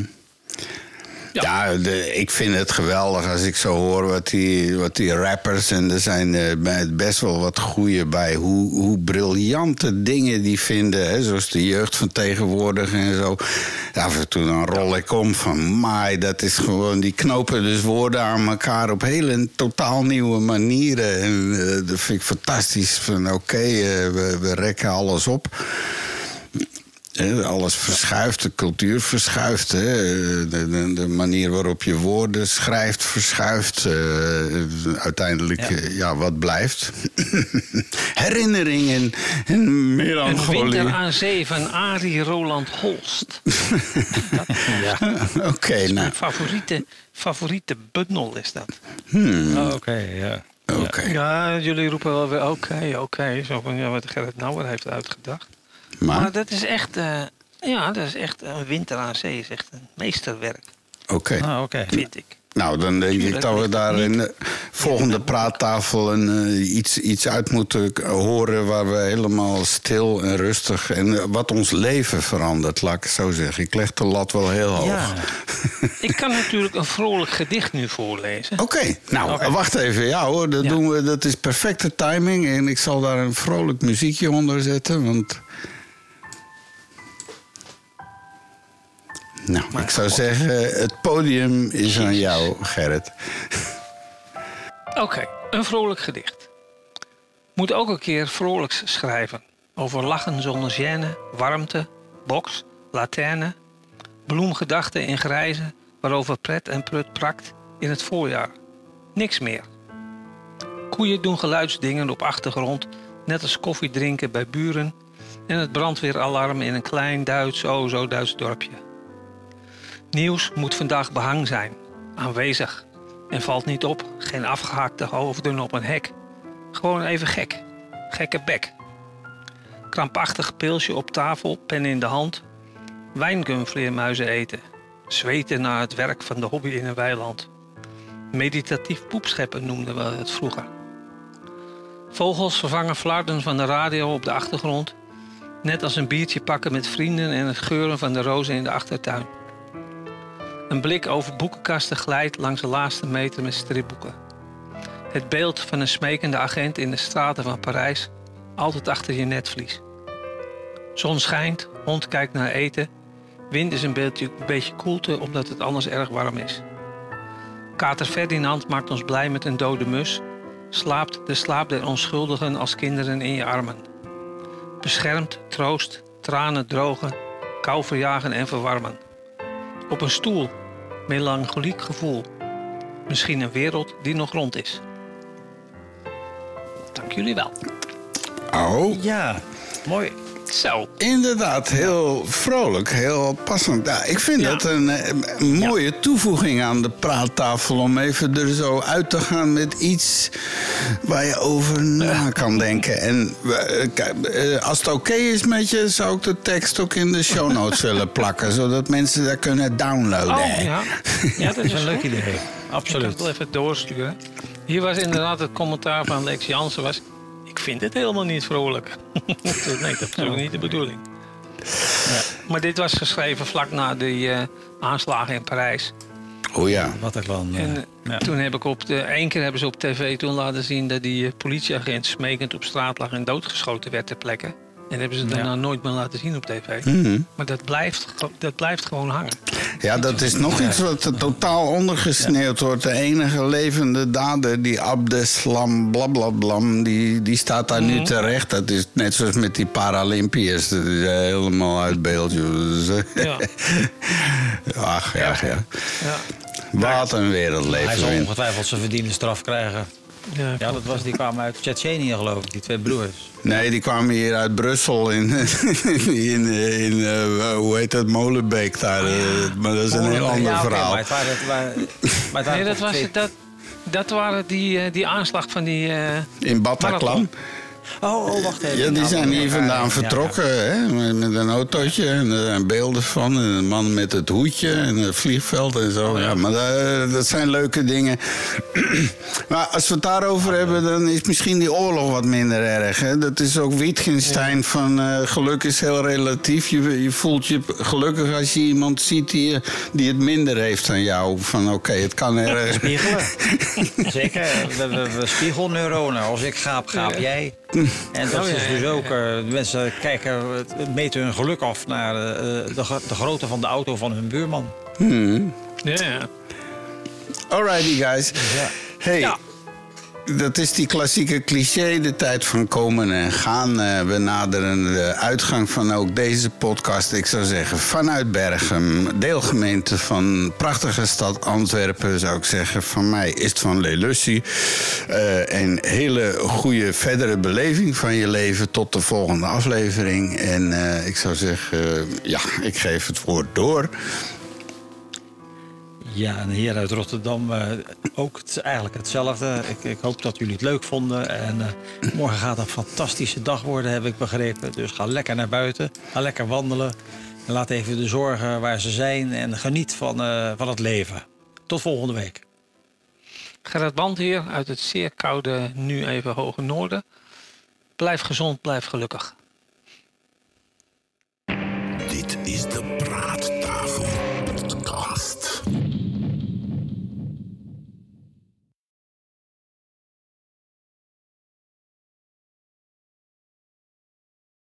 Ja, ik vind het geweldig als ik zo hoor wat die, wat die rappers... en er zijn eh, best wel wat goeie bij... Hoe, hoe briljante dingen die vinden. Hè, zoals de jeugd van tegenwoordig en zo. Af en toe dan rol ik om van... maar dat is gewoon... die knopen dus woorden aan elkaar... op hele totaal nieuwe manieren. En eh, dat vind ik fantastisch. Van oké, eh, we, we rekken alles op... Alles verschuift, de cultuur verschuift. Hè. De, de, de manier waarop je woorden schrijft verschuift. eh, uiteindelijk, Ja. ja. wat blijft? (laughs) Herinneringen en Een melancholie. winter aan zee van Arie Roland Holst. (laughs) Ja. (laughs) Oké, nou, Mijn favoriete, favoriete bundel is dat. Oh, Oké, ja. oké. Ja, jullie roepen wel weer oké, oké. Zo van ja, wat Gerrit Nouwer heeft uitgedacht. Maar, Maar, dat is echt, eh, ja, dat is echt een winter aan zee. is echt een meesterwerk, oké. Ah, oké. vind ik. Nou, dan denk ik dat we daar in de volgende praattafel een, eh, iets, iets uit moeten horen waar we helemaal stil en rustig en eh, wat ons leven verandert, laat ik het zo zeggen. Ik leg de lat wel heel hoog. Ja. (laughs) Ik kan natuurlijk een vrolijk gedicht nu voorlezen. Oké, nou wacht even. Ja hoor, dat, Ja. doen we, dat is perfecte timing. En ik zal daar een vrolijk muziekje onder zetten. Want. Nou, Maar ik zou zeggen, het podium is aan jou, Gerrit. Oké, een vrolijk gedicht. Moet ook een keer vrolijks schrijven. Over lachen zonder gêne, warmte, box, laterne, bloemgedachten in grijze, waarover pret en prut prakt in het voorjaar. Niks meer. Koeien doen geluidsdingen op achtergrond, net als koffie drinken bij buren en het brandweeralarm in een klein Duits, o zo Duits dorpje. Nieuws moet vandaag behang zijn, aanwezig. En valt niet op, geen afgehaakte hoofden op een hek. Gewoon even gek. Gekke bek. Krampachtig pilsje op tafel, pen in de hand. Wijngumvleermuizen eten. Zweten na het werk van de hobby in een weiland. Meditatief poepscheppen noemden we het vroeger. Vogels vervangen flarden van de radio op de achtergrond. Net als een biertje pakken met vrienden en het geuren van de rozen in de achtertuin. Een blik over boekenkasten glijdt langs de laatste meter met stripboeken. Het beeld van een smekende agent in de straten van Parijs, altijd achter je netvlies. Zon schijnt, hond kijkt naar eten. Wind is een beetje, beetje koelte omdat het anders erg warm is. Kater Ferdinand maakt ons blij met een dode mus. Slaapt de slaap der onschuldigen als kinderen in je armen. Beschermt, troost, tranen drogen, kou verjagen en verwarmen. Op een stoel, melancholiek gevoel. Misschien een wereld die nog rond is. Dank jullie wel. Oh, Ja, mooi. Zo. inderdaad. Heel vrolijk, heel passend. Ja, ik vind Ja. dat een, eh, een mooie toevoeging aan de praattafel... om even er zo uit te gaan met iets waar je over na kan denken. En eh, eh, als het oké is met je... zou ik de tekst ook in de show notes (laughs) willen plakken... zodat mensen dat kunnen downloaden. Oh, ja. Ja, (laughs) dat is een leuk idee. Ik kan Absoluut. het wel even doorsturen. Hier was inderdaad het commentaar van Lex Jansen was... Ik vind het helemaal niet vrolijk. nee, (laughs) dat is (laughs) ook niet de bedoeling. Maar dit was geschreven vlak na de eh, aanslagen in Parijs. Oh ja. Wat ik dan. eh, En eh, ja. toen heb ik op de... één keer hebben ze op tv toen laten zien... dat die eh, politieagent smekend op straat lag en doodgeschoten werd ter plekke. En dat hebben ze daarna nooit meer laten zien op tv. Mhm. Maar dat blijft, dat blijft gewoon hangen. Ja, dat is nog iets wat er totaal ondergesneeuwd wordt. De enige levende dader, die Abdeslam blablablam, die, die staat daar nu terecht. Dat is net zoals met die Paralympiërs. Dat is helemaal uit beeld. eh, Ja. (laughs) Ach, ja, ja. Ja. Wat een wereld Hij zal ongetwijfeld zijn verdiende straf krijgen. Ja, Ja, dat was, die kwamen uit Tsjetsjenië geloof ik, die twee broers. Nee, die kwamen hier uit Brussel in, (laughs) in, in eh, hoe heet dat, Molenbeek daar. eh, maar dat is een heel ander Ja, verhaal. maar het waren, het waren, maar het waren (laughs) Nee, dat, was, dat, dat waren die, eh, die aanslag van die... eh, In Bataclan. Marathon. Oh, oh, wacht even. Ja, die Nou, zijn hier ja, vandaan ja, vertrokken hè? Met, met een autootje en er zijn beelden van. En een man met het hoedje en het vliegveld en zo. ja. maar dat, dat zijn leuke dingen. (clears throat) maar als we het daarover hebben, dan is misschien die oorlog wat minder erg. Hè? Dat is ook Wittgenstein van eh, geluk is heel relatief. Je, je voelt je gelukkig als je iemand ziet die, die het minder heeft dan jou. Van oké, het kan erg. Spiegelen. (laughs) Zeker. We, we, we spiegelneuronen. Als ik gaap, gaap jij. En dat Oh, ja, is dus ook... eh, mensen kijken, het- meten hun geluk af naar eh, de, de grootte van de auto van hun buurman. ja, ja. Alrighty, guys. Ja. Hey, Ja. Dat is die klassieke cliché, de tijd van komen en gaan. Eh, we naderen de uitgang van ook deze podcast. Ik zou zeggen, vanuit Bergen, deelgemeente van prachtige stad Antwerpen... zou ik zeggen, van mij is het van Lelussie. Eh een hele goede verdere beleving van je leven tot de volgende aflevering. En eh, ik zou zeggen, ja, ik geef het woord door. Ja, een heer uit Rotterdam. Eh, ook eigenlijk hetzelfde. Ik, ik, hoop dat jullie het leuk vonden. En eh, morgen gaat een fantastische dag worden, heb ik begrepen. Dus ga lekker naar buiten. Ga lekker wandelen. Laat even de zorgen waar ze zijn. En geniet van, eh, van het leven. Tot volgende week. Gerrit Band hier uit het zeer koude, nu even hoge noorden. Blijf gezond, blijf gelukkig. Dit is de